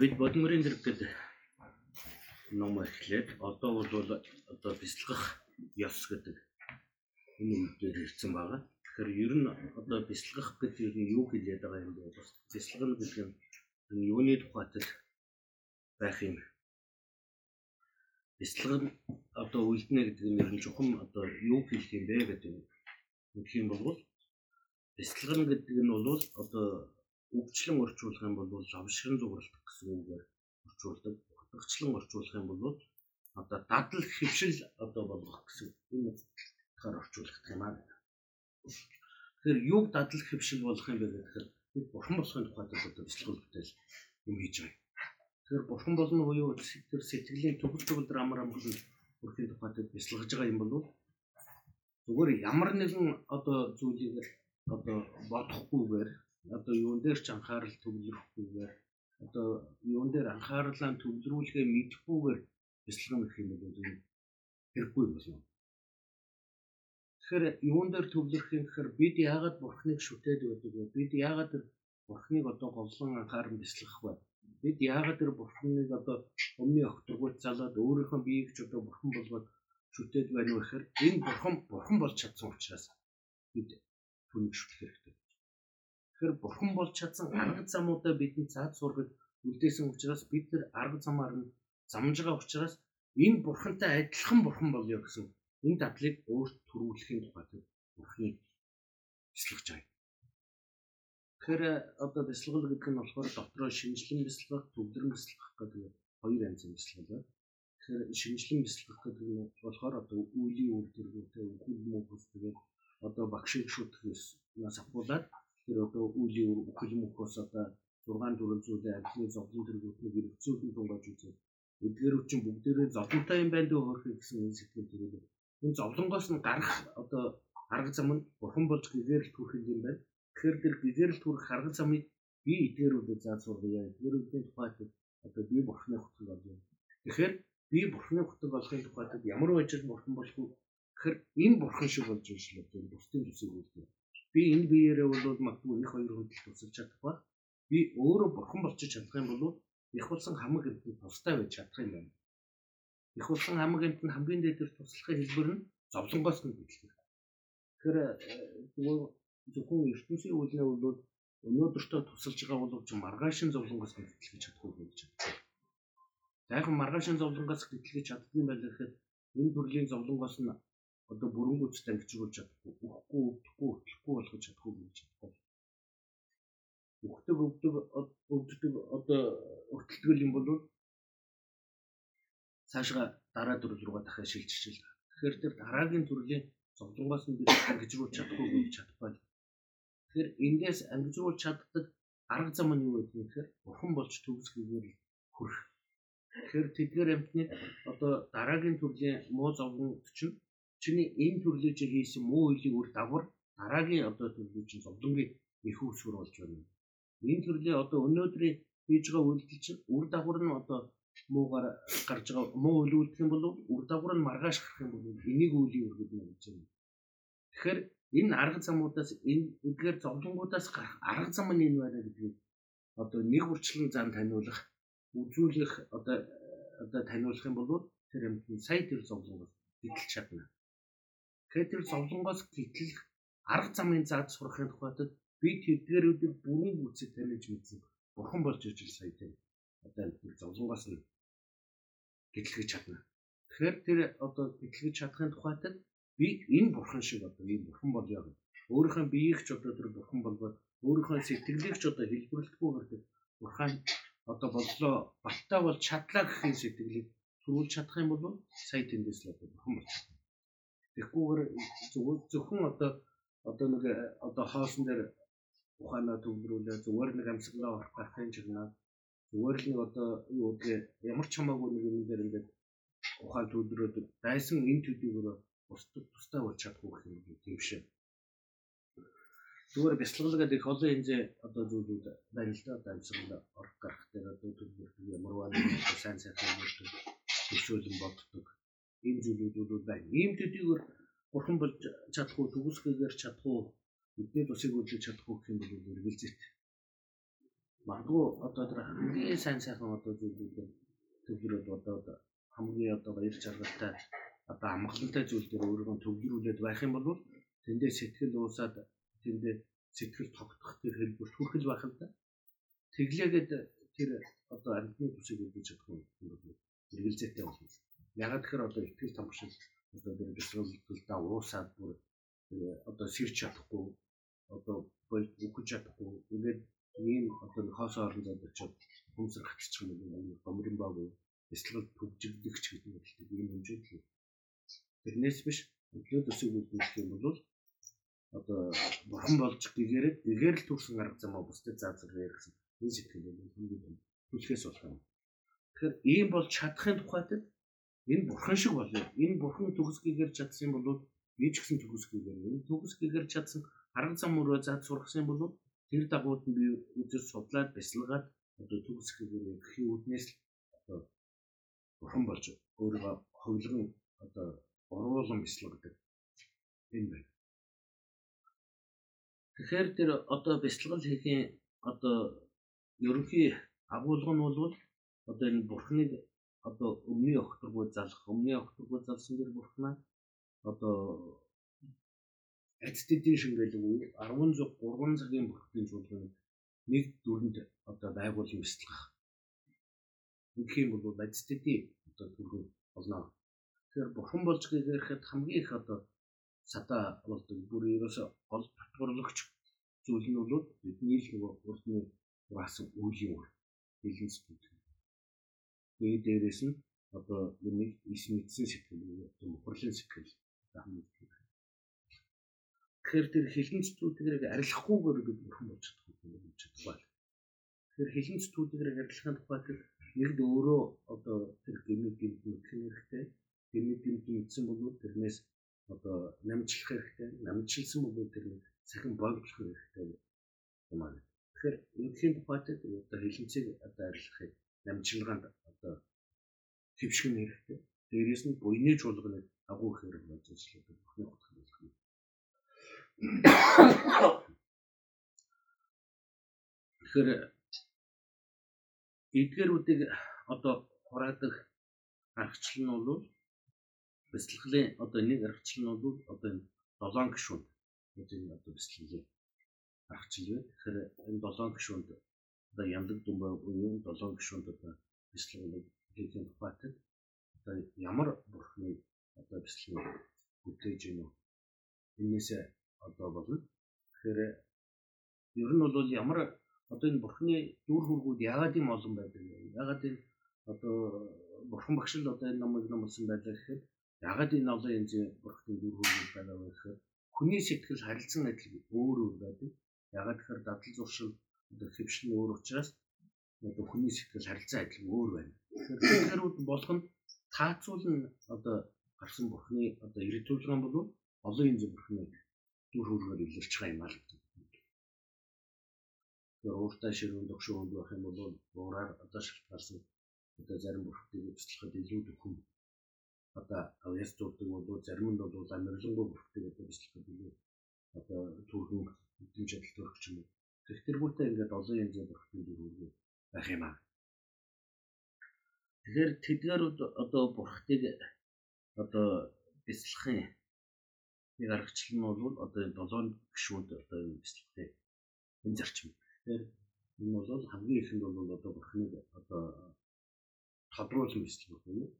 Бид бодмөрийн зэрэг гэдэг ном эхлээд одоо бол одоо бяцлах ёс гэдэг энэ үгээр ирсэн байгаа. Тэгэхээр ер нь одоо бяцлах гэдэг нь юу хэлээд байгаа юм бэ? Бяцлах гэдэг нь юуны тухайд байх юм. Бяцлах нь одоо үлднэ гэдэг нь ер нь чухам одоо юу хэлэх юм бэ гэдэг нэг юм бол бяцлах гэдэг нь бол одоо өвчлөн орчуулах юм бол лавшрын зугралдах гэсэн үгээр орчуулдаг. Утгачлан орчуулах юм бол одоо дадал хөвшил одоо болгох гэсэн энэ утгаар орчуулах юм аа. Тэгэхээр юг дадал хөвшил болгох юм бэ гэхээр бид бурхан болохын тухайд одоо бэлтгэл бүтээл юм хийж байгаа. Тэгэхээр бурхан болно буюу тэр сэтгэлийн төгөл төгөл амар амгалан бүрхийн тухайд бэлтгэж байгаа юм бол зүгээр ямар нэгэн одоо зүйлийг одоо бодохгүйгээр одоо юун дээр ч анхаарал төвлөрөхгүйгээр одоо юун дээр анхаарлаа төвлөрүүлэхээ мэдэхгүйгээр бяцлах гэх юм бол энэ хэрэггүй болно. Тэгэхээр юун дээр төвлөрөх юм гэхээр бид яагаад бурхныг шүтээд байдаг вэ? Бид яагаад бурхныг одоо говлон анхааран бяцлах вэ? Бид яагаад тэр бурхныг одоо өмнө огторгуйт залаад өөрийнхөө биеийг ч одоо бурхан болгоод шүтээд байна вэ гэхээр энэ бурхан бурхан болж чадсан учраас бид түүнийг шүтэх хэрэгтэй. Тэгэхээр бурхан болж чадсан арга замуудаа бидний цаад сургаж үлдээсэн учраас бид тэр арга замаар нь замж байгаа учраас энэ бурхантай адилхан бурхан болё гэсэн энэ дадлыг өөрт төрүүлэхийн тухайд бурхныг бяцлагч байгаа. Тэгэхээр одоо бяцлагал гэдэг нь болохоор дотроо шинжлэн бяцлах, төвлөрөн бяцлах гэдэг хоёр янзын бяцлал байна. Тэгэхээр шинжлэн бяцлах гэдэг нь болохоор одоо үеийн үр дүргүүтэй үхэл мөхөс тэгээд одоо багшиг шүтгэс нас ахуулаад тэр одоо үеийн үхэл мөхөс одоо 6400-ийн ажлын зовлон төргүүднийг эргэцүүлэн тунгааж үзээд эдгээр үчин бүгдээрээ зовлонтой юм байна дөө хөрөх гэсэн энэ сэтгэл төрөлөө. Энэ зовлонгоос нь гарах одоо арга зам нь бурхан болж гэгэрэл түрэх юм байна. Тэгэхээр тэр гэгэрэл түрэх арга замыг би эдгээрүүдэд зааж сургая. Эдгээрүүдийн тухайд одоо би бурханы хөтөл болъё. Тэгэхээр би бурханы хөтөл болохын тухайд ямар байжл бурхан болох вэ? Тэгэхээр энэ бурхан шиг болж ирсэн л бусдын төсөв үлдээ. Би энэ биеэрээ бол магадгүй их хоёр хөдөл тусалж чадах ба би өөрөө бурхан болчих чадах юм бол их болсон хамаг амтнд тустай байж чадах юм байна. Их болсон хамаг амтнд хамгийн дээд туслахын хэлбэр нь зовлонгоос нь бидлэх. Тэгэхээр зүгээр зөвхөн ертөнцийн үйлнээ бол өнөөдөртөө тусалж байгаа бол ч маргаашин зовлонгоос нь битлэх чадахгүй гэж байна. За яг маргаашин зовлонгоос битлэх чаддсан байл гэхэд энэ төрлийн зовлонгоос нь одоо бүрэнгүйц тангичруулж чадахгүй, өгөхгүй, өгөхгүй, өтлөхгүй болгож чадахгүй гэж байна өгдөг өгдөг өгдөг одоо өгтөлтгөл юм бол цаашгаа дараа төрөл рүүгээ дахиад шилжиж л. Тэгэхээр тэр дараагийн төрлийн зовлонгоос нь бид ангижруулж чадахгүй гэж чадахгүй. Тэгэхээр эндээс ангижруулж чаддаг арга зам нь юу вэ гэхээр бурхан болж төгсгөөр хүрэх. Тэгэхээр тэдгээр амтны одоо дараагийн төрлийн муу зовлон чинь чиний энэ төрлөж хийсэн муу үеийг үр дагавар дараагийн одоо төрлөж зовлонгийн их үүсвэр болж байна энэ төрлийн одоо өнөөдрийн хийж байгаа үйлдэл чинь үр дагавар нь одоо муугаар гарч байгаа муу үйл үлдэх юм бол үр дагавар нь маргааш гарах юм бол энийг үлийн үргэд нь гэж байна. Тэгэхээр энэ арга замуудаас энэ эдгээр зовлонгуудаас гарах арга зам нь энэ байна гэдгийг одоо нэг үрчлэн зам таниулах үзүүлэх одоо одоо таниулах юм бол тэр юмны сая тэр зовлонгоос гítэлж чадна. Тэгэхээр тэр зовлонгоос гítэлх арга замын заад сурахын тухайд би тэдгэрүүдийг бүрэн гүйцэд таньж мэдсэн. Бурхан болж ижил сая тийм. Одоо энэ зовлонгоос нь гэтлгэж чадна. Тэгэхээр тэр одоо гэтлгэж чадахын тухайд би энэ бурхан шиг одоо ийм бурхан болё гэж өөрийнхөө биеийг ч одоо тэр бурхан болгоод өөрийнхөө сэтгэлийг ч одоо хэлбэрлэхгүй гэдэг бурхан одоо боллоо баттай бол чадлаа гэхин сэтгэлийг төрүүлж чадах юм бол сая тэндээс л одоо бурхан болж. Тэгэхгүйгээр зөвхөн одоо одоо нэг одоо хоосон дээр ухаанаа төвлөрүүлээ зүгээр нэг амьсгалаа орох гарахын чигнаа зүгээр л нэг одоо юу гэдгийг ямар ч хамаагүй нэг юм дээр ингээд ухаан төвлөрөөд дайсан энэ төдийгөө бусдад тустай болж чадахгүй гэх юм тийм шээ. Зүгээр бяцлал гэдэг их олон хэмжээ одоо зүйлүүд байна л да одоо амьсгал орох гарах дээр одоо төвлөрөх ямар байна сайн сайхан юм төсөөлөн боддог. Энэ зүйлүүд байна. Ийм төдийгөө бурхан болж чадахгүй төгсгөөр чадахгүй бидний тусыг үйлдэж чадахгүй гэх юм бол үргэлжлээд. магадгүй одоо тэр хамгийн сайн сайхан одоо зүйлүүдээр төвлөрөөд одоо хамгийн одоо баяр жаргалтай одоо амгалантай зүйл дээр өөрийгөө төвлөрүүлээд байх юм бол тэндээ сэтгэл уусаад тэндээ сэтгэл тогтох тэр хэлбэрт хүрхэл байх л да. Тэглээгээд тэр одоо амьтны төсөв өгч чадах юм хэрэгэлзээтэй болно. Ягаад гэхээр одоо ихтгэл тамшил одоо тэр бэлтгэлдээ уусаад бүр одоо сэрч чадахгүй одоо үхэж чадахгүй. Ингээд ийм одоо хоосоо орон зайд хүмсэр гацчих юм бол гомрын баг бэлтгэл төгжигдөгч гэдэг нь ийм хэмжээнд л. Тэрнээс биш өглөө төсөв өгөх юм бол одоо бурхан болж гэгээр гэгээр л төрсэн арга замаа бусдад заазраа гэсэн энэ сэтгэл бол хамгийн түлхээс болох юм. Тэгэхээр ийм бол чадахын тухайд энэ бурхан шиг болоо. Энэ бурхан төгсгийгээр чадсан бол би ч гэсэн төгсгийгээр энэ төгсгийгээр чадсан арга зам мөрөө зад сургасан бол тэр дагууд нь би үзэж судлаад бясалгаад одоо төгсгийгээр гэхийн үднээс л одоо бурхан болж өөрийгөө хөвлгөн одоо оруулан бясалгадаг. Энэ байна. Тэгэхээр тэр одоо бяцлал хийхийн одоо ерөнхий агуулга нь бол одоо энэ бурхныг одоо өмнө өгтөргөө залах, өмнө өгтөргөө залсан дэр бурхнаа одоо эцтэдийн шингэлгүй 16 3 цагийн бүртгэн чуулганы нэг дүрэнд одоо байгуулсан бяцлах. Ингэх юм бол эцтэдийн одоо дүрхэн болно. Тэгэхээр бурхан болж гэрэхэд хамгийн их одоо садаа болдог бүр ерөөсө гол татварлагч зүйл нь бол бидний л нөгөө урдны ураасан үеийн үр хэлэн сэтгэл. Тэгээ дээрэс нь одоо нэг иш мэдсэн сэтгэл одоо мөхрлийн сэтгэл хамгийн Тэгэхээр тэр хэлэн зүтгүүрийг арилахгүйгээр бид бурхан болж чадах юм гэж байна. Тэгэхээр хэлэн зүтгүүрийг арилахын тухайд нэгд өөрөө одоо тэр гэмиг мэдэх хэрэгтэй. Гэмиг мэдсэн бол тэрнээс одоо намжлах хэрэгтэй. Намжилсан бол тэр цахим боомжлох хэрэгтэй юм аа. Тэгэхээр эндхийн тухайд одоо хэлэнцэг одоо арилгахыг намжилгаанд одоо твшгэн хэрэгтэй. Дээрээс нь буйны чуулганы агуу хэрэг болж ажилладаг бүхний утга болох юм. Тэгэхээр эдгэрүүдийг одоо хураадаг аргачлал нь бол бяцлаглын одоо нэг аргачлал нь бол одоо энэ долоон гишүүн гэдэг нь одоо бяцлаглын аргачлал байна. Тэгэхээр энэ долоон гишүүнд одоо яндаг дүмбай буюу долоон гишүүнд одоо бяцлаглыг хийх тухайд одоо ямар бурхны одоо бяцлаг бүтээж гинөө энээс одоо болно. Тэгэхээр ер нь бол ямар одоо энэ бурхны дүр хургууд яагаад юм олон байдаг вэ? Яагаад энэ одоо бурхан багш л одоо энэ намайг намсан байлаа гэхэд ягаад энэ олон янзын бурхны дүр хургууд байгаа вэ гэхээр хүний сэтгэл харилцан адил өөр өөр байдаг. Ягаад гэхээр дадал зуршил одоо хөвшин өөр учраас одоо хүний сэтгэл харилцан адил өөр байна. Тэгэхээр тэрүүд болгонд таацуулна одоо гарсан бурхны одоо ирээдүүлгэн бол олон янзын бурхны дүр хургаар илэрч байгаа юм аа. Тэр ууртай ширүүн дөгшөөнд байх юм бол уураар одоо шалтгаалсан одоо зарим бүрхтийг уучлахад илүү дөхөн одоо авьяас дурдаг бол зарим нь бол амирлангуй бүрхтийг одоо бичлэхэд илүү одоо түрхэн хэдэн чадал төрөх ч юм. Тэгтэргүүтээ ингээд олон янзын бүрхтийг үргэлж байх юм аа. Тэгэхээр тэдгээр одоо бүрхтийг одоо бяцлахын нэг аргачлал нь бол одоо энэ долоон гишүүд одоо энэ бяцлахтай энэ зарчим. Тэгэхээр энэ бол хамгийн ихэнд бол одоо бурхныг одоо тодруулан бяцлах гэх юм.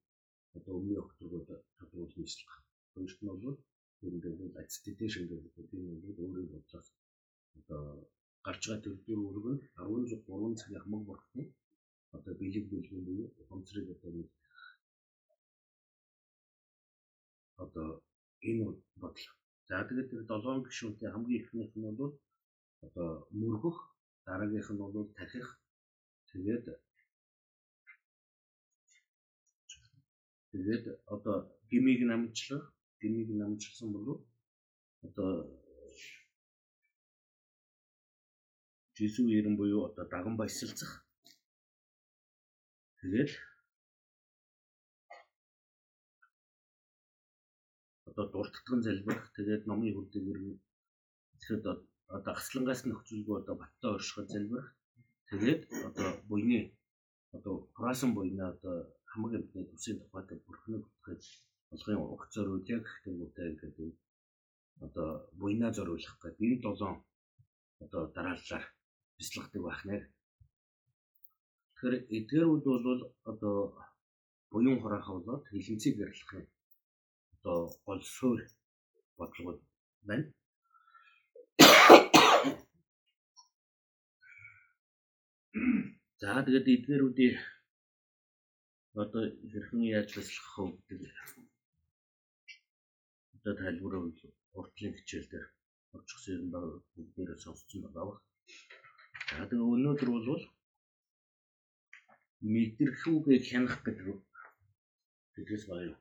Одоо өмнө өгтөргөд тодруулан бяцлах. Хоёрт нь бол ерөнхийдөө ацетидийн гэдэг энэ бол өөрийн бодлоос одоо гарч байгаа төрдөр өргөнд 13 цагийн хамаг бурхны одоо бэлэг бэлгэн буюу ухамсарыг одоо нэг одоо энэ бодол. За тэгээд тэр долоон гишүүнтэй хамгийн ихнийх нь бол одоо мөргөх, дараагийнх нь бол тахих. Тэгээд тэгээд одоо гмиг намжлах, гмиг намжлсан бол одоо Жисүү ерэн буюу одоо даган баясалцах. Тэгээд одоо дурттгэн залбирах тэгээд номын хүрдэг иргэн тэгэхэд одоо гаслангаас нөхцөлгүй одоо баттай оршиход залбирах Тэгээд одоо буйны одоо хороосон буйны одоо хамаг амтны төсийн тухайд бүрхнэг утгаж болгын уг зориул яг тэгмүүтэй ингээд одоо буйнаа зориулах гэдэг энэ долоон одоо дарааллаар бяцлагдаг байх нэ. Тэгэхээр эдгээрүүд бол одоо буян хураахаа болоод хилэнцгийг гэрэлхэх одоо гол суурь бодлого байна. За тэгээд эдгээрүүдийн одоо хэрхэн яаж бяцлах вэ гэдэг одоо тайлбараа уртлын хичээл дээр орчихсон юм байна бүгдээрээ сонссон байгаа. Тэгээ өнөөдөр бол мэдрэхүүгээ хянах гэдэг тэгээс баяа.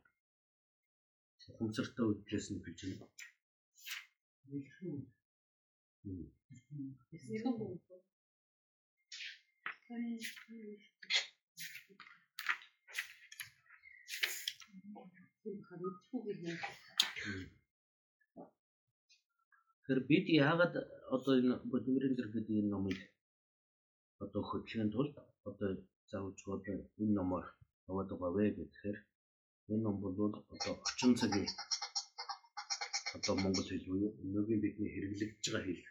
Хумцартай үдлээс нь гэж байна. Мэдрэхүү. Тэгэхээр бид яагаад одоо энэ бодмөрийн зэрэг гэдэг энэ номыг одоо хөтлөхийн тулд одоо заавч одоо энэ номоор аваад байгаа вэ гэхээр энэ ном бол одоо орчин цагийн одоо монгол хэл буюу өнөөгийн бидний хэрэглэгдэж байгаа хэл.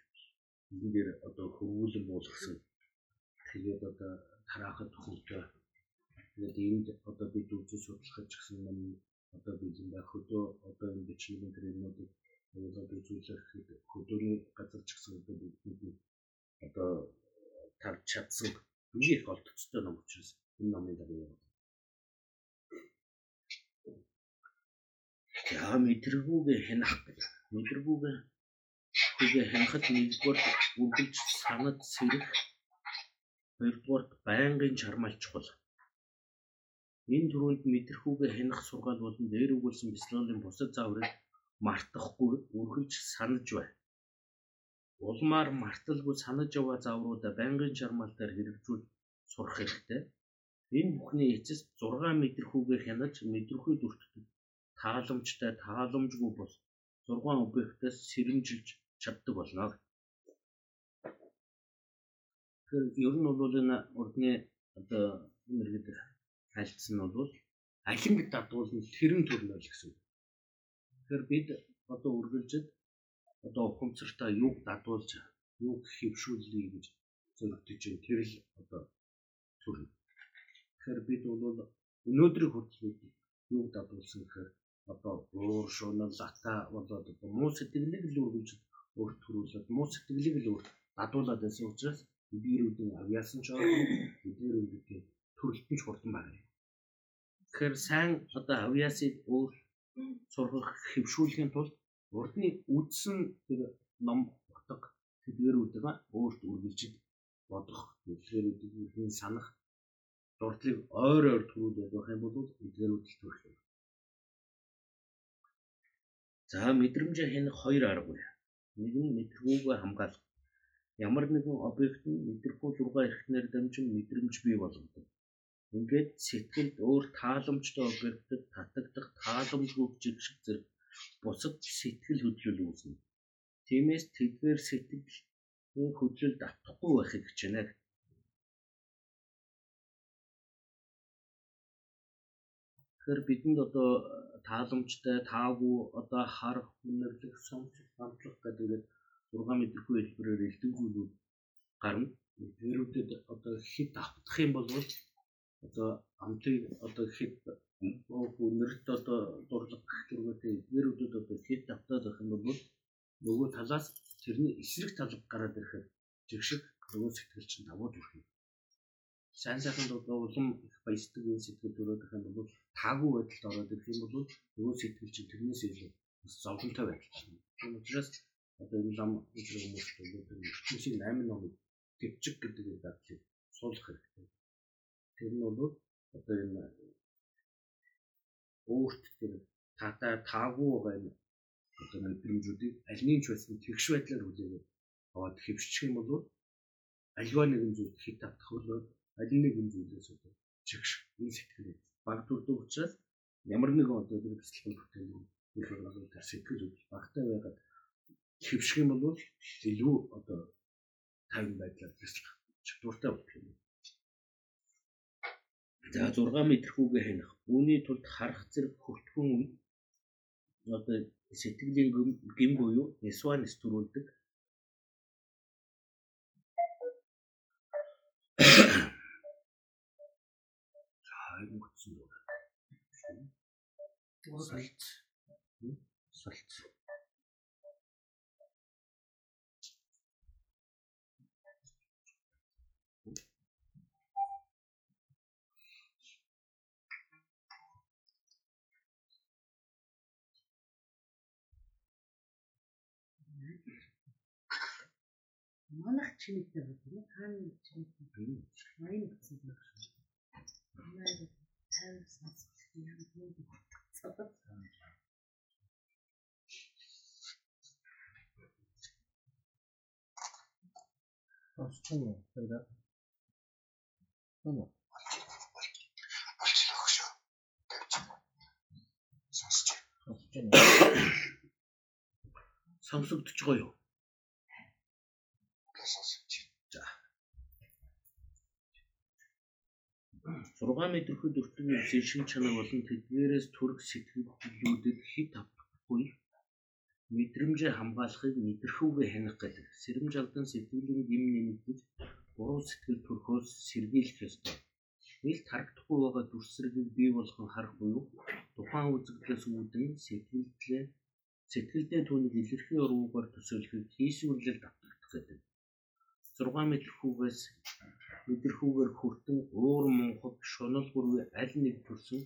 Энэ дээр одоо хөвгүүлэн буулгасан тэгээд одоо тараахад хөвтэй тэгээд энд одоо бид үзэж судлахад ч гэсэн нам одоо байх хөдөө одоо энэ бичмийн тэрнүүдийг одоо үзүүлэх хөдөөний газар ч гэсэн одоо бидний одоо тарж чадсан нэг их олдцтой ном учраас энэ номын дагуу яваад. За мэдрэгүүгээ хянах гэдэг. Мэдрэгүүгээ хүүгээ хянахад нэгдүгээр үргэлж санад сэрэх хоёрдугаар байнгын чармаал чухал. Энэ төрөнд мэдрэхүүгээ хянах сургаал болон дээр өгүүлсэн бяцлагын бусад зааврыг мартахгүй үргэлж санаж бай. Улмаар марталгүй санаж яваа заавруудаа байнгын чармаалтаар хэрэгжүүл сурах хэрэгтэй. Энэ бүхний эцэст 6 мэдрэхүүгээр хянаж мэдрэхүй дүртдэг тааламжтай тааламжгүй бос 6 объектээс сэрэмжилж чаддаг болно. Тэгэхээр ер нь бол энэ урдны одоо мэрэгд хайлтсан нь бол алинг дадуулна тэрэн төрнөл гэсэн. Тэгэхээр бид одоо үргэлжид одоо ухамсартай юуг дадуулж юуг хэвшүүлнэ гэж зөвлөж чинь тэр л одоо төрнө. Тэгэхээр бид бол өнөөдрийн хүртэл юуг дадуулсан гэхээр одоо уур шунал лата болоод муу сэтгэлийг л үргэлж өөрт төрүүлээд муу сэтгэлийг л өөрт дадуулаад байсан учраас эдгээрүүдийн авьяасан ч эдгээрүүдийн төрөлтөн ч хурдан байна. Тэгэхээр сайн одоо авьяасыг өөр сургах хэвшүүлэхийн тулд урдны үдсэн тэр ном утга тэдгэрүүдийг өөрт үргэлж бодох, тэдгэрүүдийн санах дурдлыг ойр ойр төрүүлээд байх юм бол эдгэрүүд л төрөх юм. За мэдрэмжээ хянах хоёр арга байна. Нэг нь мэдрэгүүгээ хамгаалах. Ямар нэгэн объект нь мэдрэхгүй зургаа ирэхнээр дамжин мэдрэмж бий болгодог. Ингээд сэтгэлд өөр тааламжтай объектэд татагдах тааламжгүй жигшиг зэрэг бусад сэтгэл хөдлөл үүснэ. Тиймээс тэдгээр сэтгэл хөдлөл давтахгүй байхыг хичээнэ. Тэгэхээр бидэнд одоо тааламжтай, таагүй, одоо харах, үнэрлэх, сонсох, хамтлах гэдэг 6 мэдрэхгүй хэлбэрээр элдэн зүйлүүд гарна. Тэрүүдэд одоо хит автах юм бол одоо амтыг одоо хит үнэрт одоо дурлах төргөтэй нэрүүдэд одоо хит автаад байх юм бол нөгөө талаас тэрний эсрэг талд гараад ирэхэд жигшиг нөгөө сэтгэл чинь давуу төрх юм сайн сайханд одоо улам их баясдаг энэ сэтгэл төрөөдөх юм бол таагүй байдалд ороод ирэх юм бол нөгөө сэтгэл чинь тэрнээс илүү зовлонтой байдал чинь. Тийм учраас одоо энэ лам зэрэг хүмүүс өнөөдөр ертөнцийн 8 номыг төвчг гэдэг дадлыг суулгах хэрэгтэй. Тэр нь бол одоо энэ өөрт тэр татаа таагүй энэ одоо мэдрэмжүүдийг аль нэг ч байсан тэгш байдлаар хүлээгээд аваад хэвшчих юм бол альва нэгэн зүйл хит татах бол аль нэгэн зүйлээс одоо чигш энэ сэтгэлээ баг төрдөг учраас ямар нэгэн одоо тэр бэлтгэл бүтээл их бол тэр сэтгэл хөдлөл багтай байгаад хэвших юм бол илүү одоо тайван байдлаар бэлтгэх чадвартай болдог юм. За 6 мэдрэхүүгээ хянах. Үүний тулд харах зэрэг хөвтгөн үед одоо сэтгэлийн гин буюу несванс төрүүлдэг. Хайр дөө. Салц. Салц. Манайх чимээтэй байна тийм. Хаана чимээтэй. Маяг гэсэн юм. Манай тайван сонсох юм юм. Цогц. Сонсч юм уу? Тэгээд. Тэнэ. болчихлоо шүү. Сонсч. Сонсч юм. Сонсогдож байгаа юу? Сонсч. 6 мэдрэхэд өртөгийн шин чанар болон тэдгээрээс төрөх сэтгэлдлүүдэд хит автахгүй мэдрэмжээ хамгаалахыг мэдрэхүүгээ хянах гэдэг. Сэрэмж алдан сэтгэлийн гим нэмэгдэж буруу сэтгэл төрхөөс сэргийлэх ёстой. Нийлт харагдахгүй байгаа дүрсргийг бий болгон харах буюу тухайн үзэгдлээс үүдэн сэтгэлдээ сэтгэлдээ түүнийг илэрхий уруугаар төсөөлөхийг хийсвэрлэл давтагдах гэдэг. 6 мэдрэхүүгээс мэдрэхүүгээр хүртэн уур мунхаг шунал бүргүй аль нэг төрсөн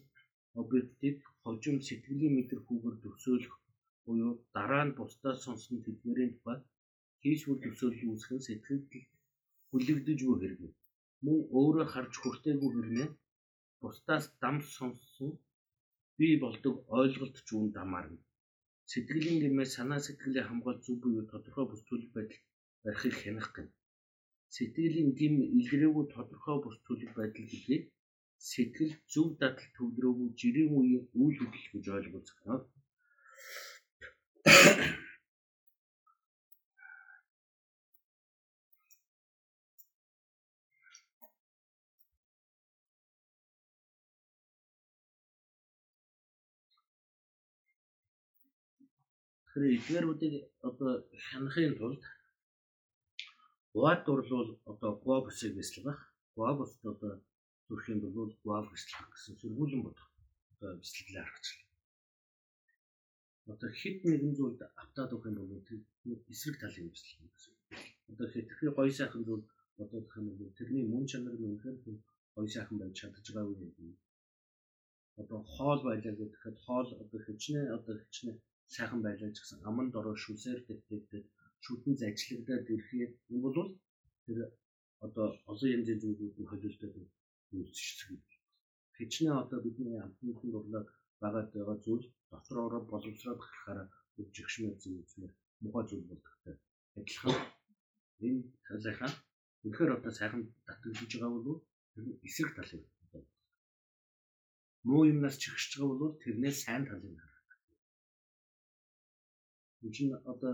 объектыг хожим сэтгэлийн мэдрэхүүгээр төсөөлөх буюу дараа нь бусдаас сонсон тэдгэрийн тухай хийсвэр төсөөлөл үүсэх нь сэтгэлд хүлэгдэж буй хэрэг. Мөн өөрөө харж хүртээгүй хэрнээ бусдаас дам сонссон бий болдог ойлголт ч үүнд дамаарна. Сэтгэлийн гэмээр санаа сэтгэлээ хамгаалж зүг буюу тодорхой бүс төлөв байдал барихыг хянах гэнэ сэтгэлийн гим илрээгүй тодорхой төлөв байдал гэдгийг сэтгэл зөв дадал төвлөрөөгүй жирийн үеийн үйл хөдлөл гэж ойлгуулсан. Тэгэхээр эдгээрүүдийг одоо хянахын тулд Гуад дурлал одоо гуабусыг бяцлах байх. Гуабуст одоо төрөх юм бол гуаб бяцлах гэсэн сөргүүлэн бодох. Одоо бяцлаглаа аргачлаа. Одоо хит нэгэн зүйлд автаад өгөх юм бол тэр эсрэг талын бяцлах юм гэсэн. Одоо хэтэрхий гоё сайхан зүйл бодох юм бол тэрний мөн чанар нь үнэхээр гоё сайхан байж чадж байгаагүй юм. Одоо хоол байлаа гэхэд хоол одоо хичнээн одоо хичнээн сайхан байлаа гэсэн аман дороо шүсээр дэвтээд шүтэн зажлагдаад ирэхэд юм бол тэр одоо олон янзын зүйлүүд холилдоод үүсчихсэн. Хичнээн одоо бидний амтны дурлаад багаад байгаа зүйл дотороо боловсроод гарахаар өвжигшмээр зүйлсээр мухай зүйл болдогтой. Адилхан энэ талынхаа үнэхээр одоо сайхан татгалж байгаа бол тэр эсрэг тал юм. Муу юмнаас чихэж байгаа бол тэрнээс сайн талыг харах энэ чинь одоо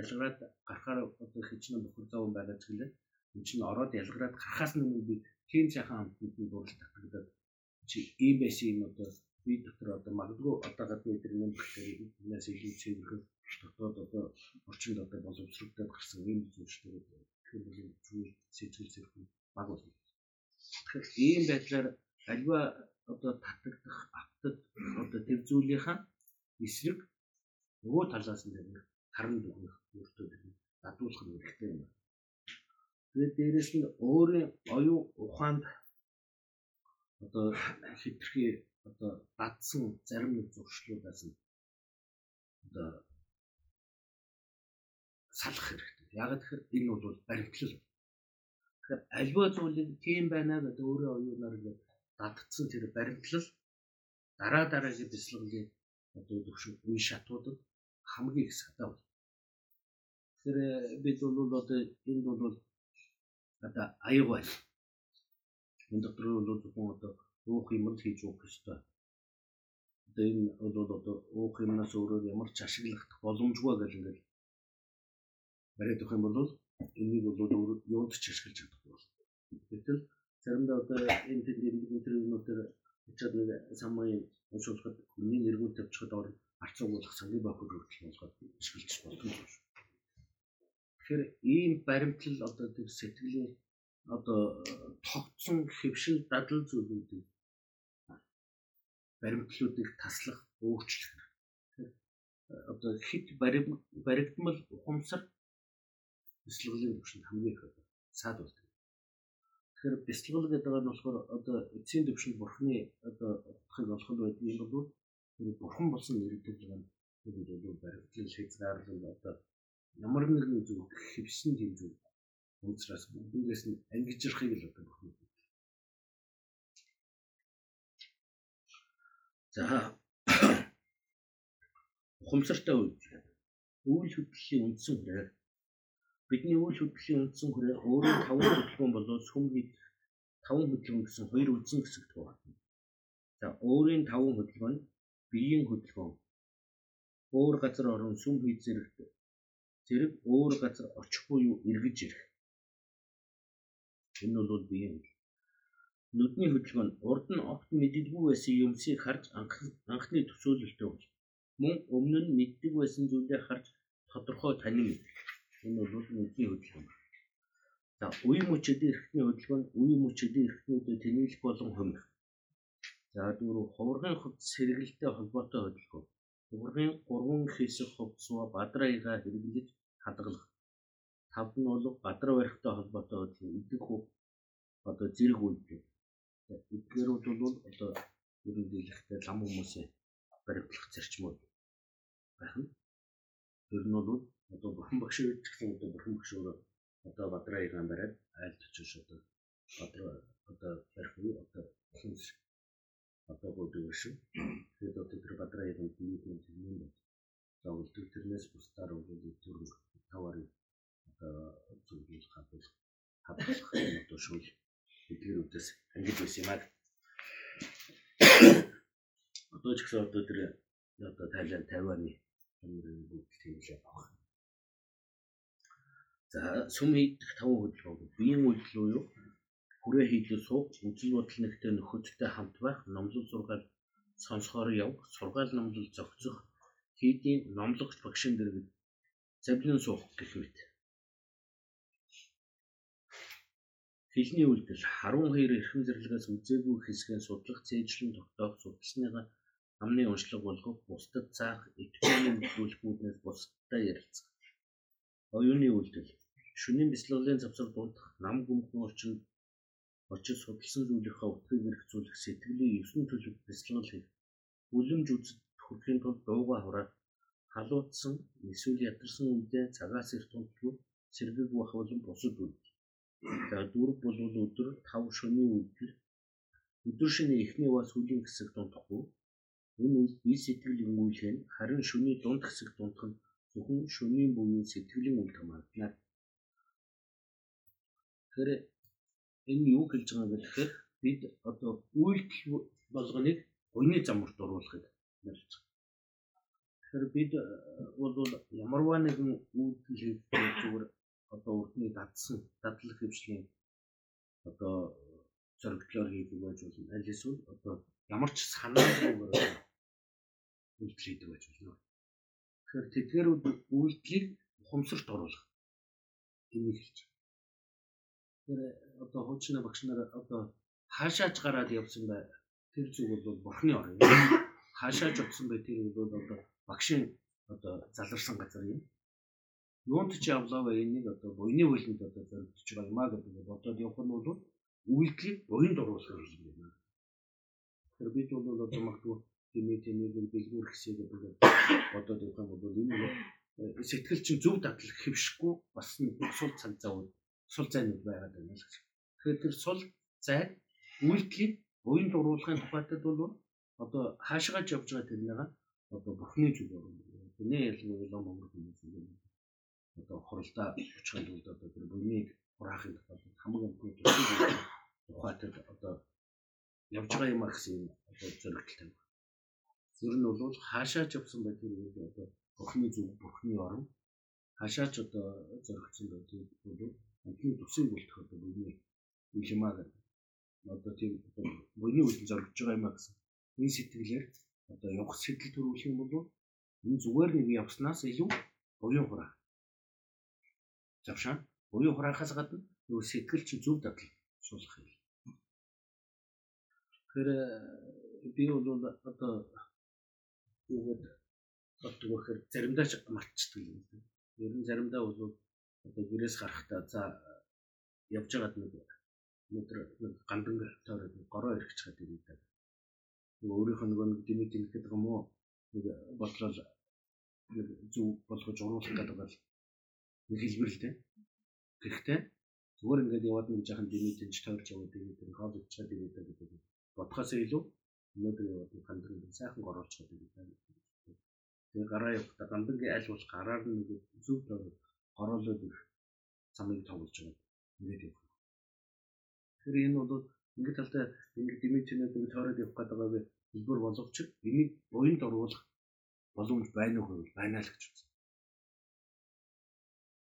ялгараад гарахаар одоо хичнээн бохор зов байгаа ч гэлээ энэ чинь ороод ялгараад гарахаас өмнө би тийм сайхан амтны дурлал татагдаад чи ийм байсан юм одоо би дотор одоо магадгүй одоо гадны тэр юм гэхээс илүү цэвэрхэн дотоод одоо орчинд одоо боловсрогдоод гарсан ийм зүйлстэй тэгэхээр бол зүйл сэтгэл зэрэг баг болно. Тэгэхээр ийм байдлаар альва одоо татагдах автад одоо тэр зүйлийнхаа эсрэг нөгөө талаас нь харан дүгнэх өөртөө дадуулах нь хэрэгтэй юм. Тэгээд дээрэс нь өөрийн оюун ухаанд одоо хитрхи одоо дадсан зарим нэг зуршлуудаас нь одоо салах хэрэгтэй. Яг тэгэхээр энэ бол баримтлал. Тэгэхээр альва зүйлийг тийм байна гэдэг өөрөө оюунаар ингээд дадцсан тэр баримтлал дараа дараагийн бяцлаглалын одоо зөвшөөр үе шатуудад хамгийн их садаа бол. Тэр бид бол одоо энд бол одоо аяг байна. Энэ дотор бол зөвхөн одоо уух юм л хийж уух ёстой. Одоо энэ бол одоо уух юмнаас өөрөөр ямар ч ашиглах боломжгүй гэж ингээд бариад өгөх юм бол энийг бол юунд ч ашиглаж чадахгүй бол. заримдаа одоо энэ тэнд интервьюнуудаар очиад нэг самын уншуулахад хүний нэргүүл тавьчихад ор арцуугуулах сангийн бохор хүртэл болгоод ашиглаж болно шүү. Тэгэхээр ийм баримтлал одоо тэр сэтгэлийн одоо тогтсон хэвшин дадал зүйлүүдийг баримтлуудыг таслах, өөрчлөх. Одоо хит баригдмал ухамсар бяцлаглалын төвшөнд хамгийн их одоо саад болдог. Тэгэхээр бяцлаглал гэдэг нь болохоор одоо эцсийн төвшөнд бурхны одоо утгыг олоход байдаг юм бол тэр бурхан болсон нэрэлдэг нь тэр бол баригдлал хязгаарлал одоо ямар нэгэн зүйл хэвсэн тийм зүйл. Өнцрээс бүгдээс нь ангижрахыг л одоо бурхан. За. Ухамсартай үйл үйл хөдлөлийн үндсэн хүрээ. Бидний үйл хөдлөлийн үндсэн хүрээ өөрөө таван хөдөлгөөн болоод сүм хэд таван хөдөлгөөн гэсэн хоёр үндсэн хэсэгт хуваагдана. За өөрийн таван хөдөлгөөн нь биеийн хөдөлгөөн. Өөр газар орон сүм хэд зэрэгт зэрэг өөр газар очих буюу эргэж ирэх. Энэ бол биеийн нүдний хөдөлгөөн урд нь огт мэддэггүй байсан юмсыг харж анхны төсөөлөлтөө мөн өмнө нь мэддэг байсан зүйлээ харж тодорхой танин. Энэ бол нүдний хөдөлгөөн. За үе мөчөдийн эрхтний хөдөлгөөн үе мөчөдийн эрхтнүүдэд тэнэлэх болон хумих. За дөрөв хуврагын хувьд сэргэлтэй холбоотой хөдөлгөөн. Хуврагын гурван хэсэг хувцсаа бадраагаа хэрэглэж хадгалах. Тав нь бол бадраа барихтай холбоотой хөдөлгөөн. Идэх хөв одоо зэрэг үйлдэл. Эдгээрүүд бол одоо ерөн дийлэхтэй лам хүмүүсийн баримтлах зарчмууд байна. Тэр нь бол одоо бурхан багш гэсэн одоо бурхан багш өөрөө одоо бадраагийн бариад айлт очиж одоо бадраа одоо барих уу одоо хүмүүс одоо гойдог шиг тэгээд одоо тэр бадраагийн биеийн юм байна. Зовлдог тэрнээс бусдаар бол зүрх таварын одоо зүйлийг хадгалах хадгалах одоо шүүл эдгэрүүдээс ангиж байсан юм аа. Одоо ч гэсэн одоо тэр одоо Тайланд Тайваны хамгийн бүгд л авах. За сүм хийх таван хөдөлгөөн биеийн үйлдэл уу юу? Хүрээ хийлээ суух, үзэл бодол нэгтэй нөхөдтэй хамт байх, номлол сургаал сонсохоор яв, сургаал номлол зохицох, хийдийн номлогч багшин дэргэд завлин суух гэх мэт. Хэлний үйлдэл 12 эрхэм зэрлэгээс үзээгүй хэсгээ судлах, цээжлэн тогтоох, судалсныгаа амны уншлаг болгох, бусдад заах, идэвхтэй нөлөөлөхүүднээс бусдад ярилцах. Оюуны үйлдэл шөнийн бяцлаглалын завсар дундах нам гүмхэн орчинд очиж судалсан зүйлийнхаа утгыг хэрэгцүүлэх сэтгэлийн ёсны төлөв бяцлаглал хийх. Үлэмж үзэд хүрэхийн тулд дууга хураад халуутсан эсвэл ядарсан үедээ цагаас эрт тунтгүй сэргэг бах болон бусад үйлдэл. За дөрөв бол өдөр 5 шөнийн үйлдэл. Өдөр шөнийн эхний ба сүүлийн хэсэг дундахгүй. Энэ үед бие сэтгэл өмгөөлөх нь харин шөнийн дунд хэсэг дундах нь зөвхөн шөнийн буюу сэтгэлийн үйл хамаарлаа. Тэгэхээр энэ юу хэлж байгаа гэхээр бид одоо үйлдэл болгоныг гойны замурт оруулахыг ярьж байгаа. Тэгэхээр бид э, бол ямарваа нэгэн үйлдэл хийж зүгээр одоо урдны дадсан дадлах хөвшлийн одоо зоригдлоор хийдэг байж болно. Аль эсвэл одоо ямар ч санаагүй үйлдэл хийдэг байж болно. Тэгэхээр тэдгээр үйлдэлийг ухамсарт оруулах. Энийг хэлж байна. Тэгэхээр одоо хуучин багш нар одоо хаашаач гараад явсан бай. Тэр зүг бол бурхны орн. Хаашаач утсан бай тэр бол одоо багшийн одоо заларсан газар юм. Юунд ч явлаа бай энийг одоо буйны хөлөнд одоо зоригдож байгаа юм а гэдэг бодоод явах нь бол үйлдэлийг буйнд оруулах юм байна. Тэгэхээр бид бол одоо магадгүй тэмээ тэмээг бэлгүүр хэсэг гэдэг бодоод явах юм бол энэ сэтгэл чинь зөв дадлах хэвшгүй бас нэг сул цаг зав сул зайнууд байгаад байна л гэж. Тэгэхээр тэр сул зай үйлдэлийг буйнд оруулахын тухайтад бол одоо хаашгаач явж байгаа тэрнийг одоо бүхний зүгээр тэнэ ялангуяа өнгөрөх хүмүүс юм. Одоо хоролдоо очихын тулд одоо тэр буйныг хураахын тухайд хамгийн гол тухайтад одоо явж байгаа юм гэсэн одоо зоригтой тавих. Зөв нь бол хаашаач явсан байх тэр одоо бурхны зүг бурхны орон хаашаач одоо зоригдсон байх бол бидний төсөв үлдэх одоо бидний үлэмаа гэдэг. одоо тийм буйны үлдэн зоригдож байгаа юм а гэсэн энэ сэтгэлээр одоо явах сэтэл төрүүлэх юм бол энэ зүгээр нэг явснаас илүү буян хураах. Завшаа буян хураахаас гадна нөгөө сэтгэл чинь зөв дадал суулгах юм. Тэгэхээр би бол одоо юугээд боддог вэхээр заримдаа ч мартчихдаг юм. Ер нь заримдаа бол одоо гэрээс гарахдаа за явж байгаад нэг өнөөдөр нэг гандан тойроод гороо ирэх чад юм даа. Нөгөө өөрийнх нь нөгөө нэг дэмэд дэмэх гэдэг юм уу? Нэг нэг зүг болгож уруулах гэдэг бол нэг хэлбэр л дээ. Гэхдээ зүгээр ингээд яваад нэг жахан дэмэд дэмж тойрч яваад дэмэд дэмэх хоол ичээд дэмэд гэдэг бодхоос илүү өнөөдөр яваад гандан сайхан гороолцоод дэмэд Тэгээ гараа явахдаа гандангийн аль болох гараар нэг зүг тойроод гороолоод их замыг тоглож байгаа. Ингээд явах. Тэгэхээр энэ бол ингээд талтай ингээд дэмэчнүүд ингээд тойроод явах гэдэг байгаа хэлбэр боловч энийг буйнд оруулах боломж байна уу гэвэл байна л гэж үзсэн.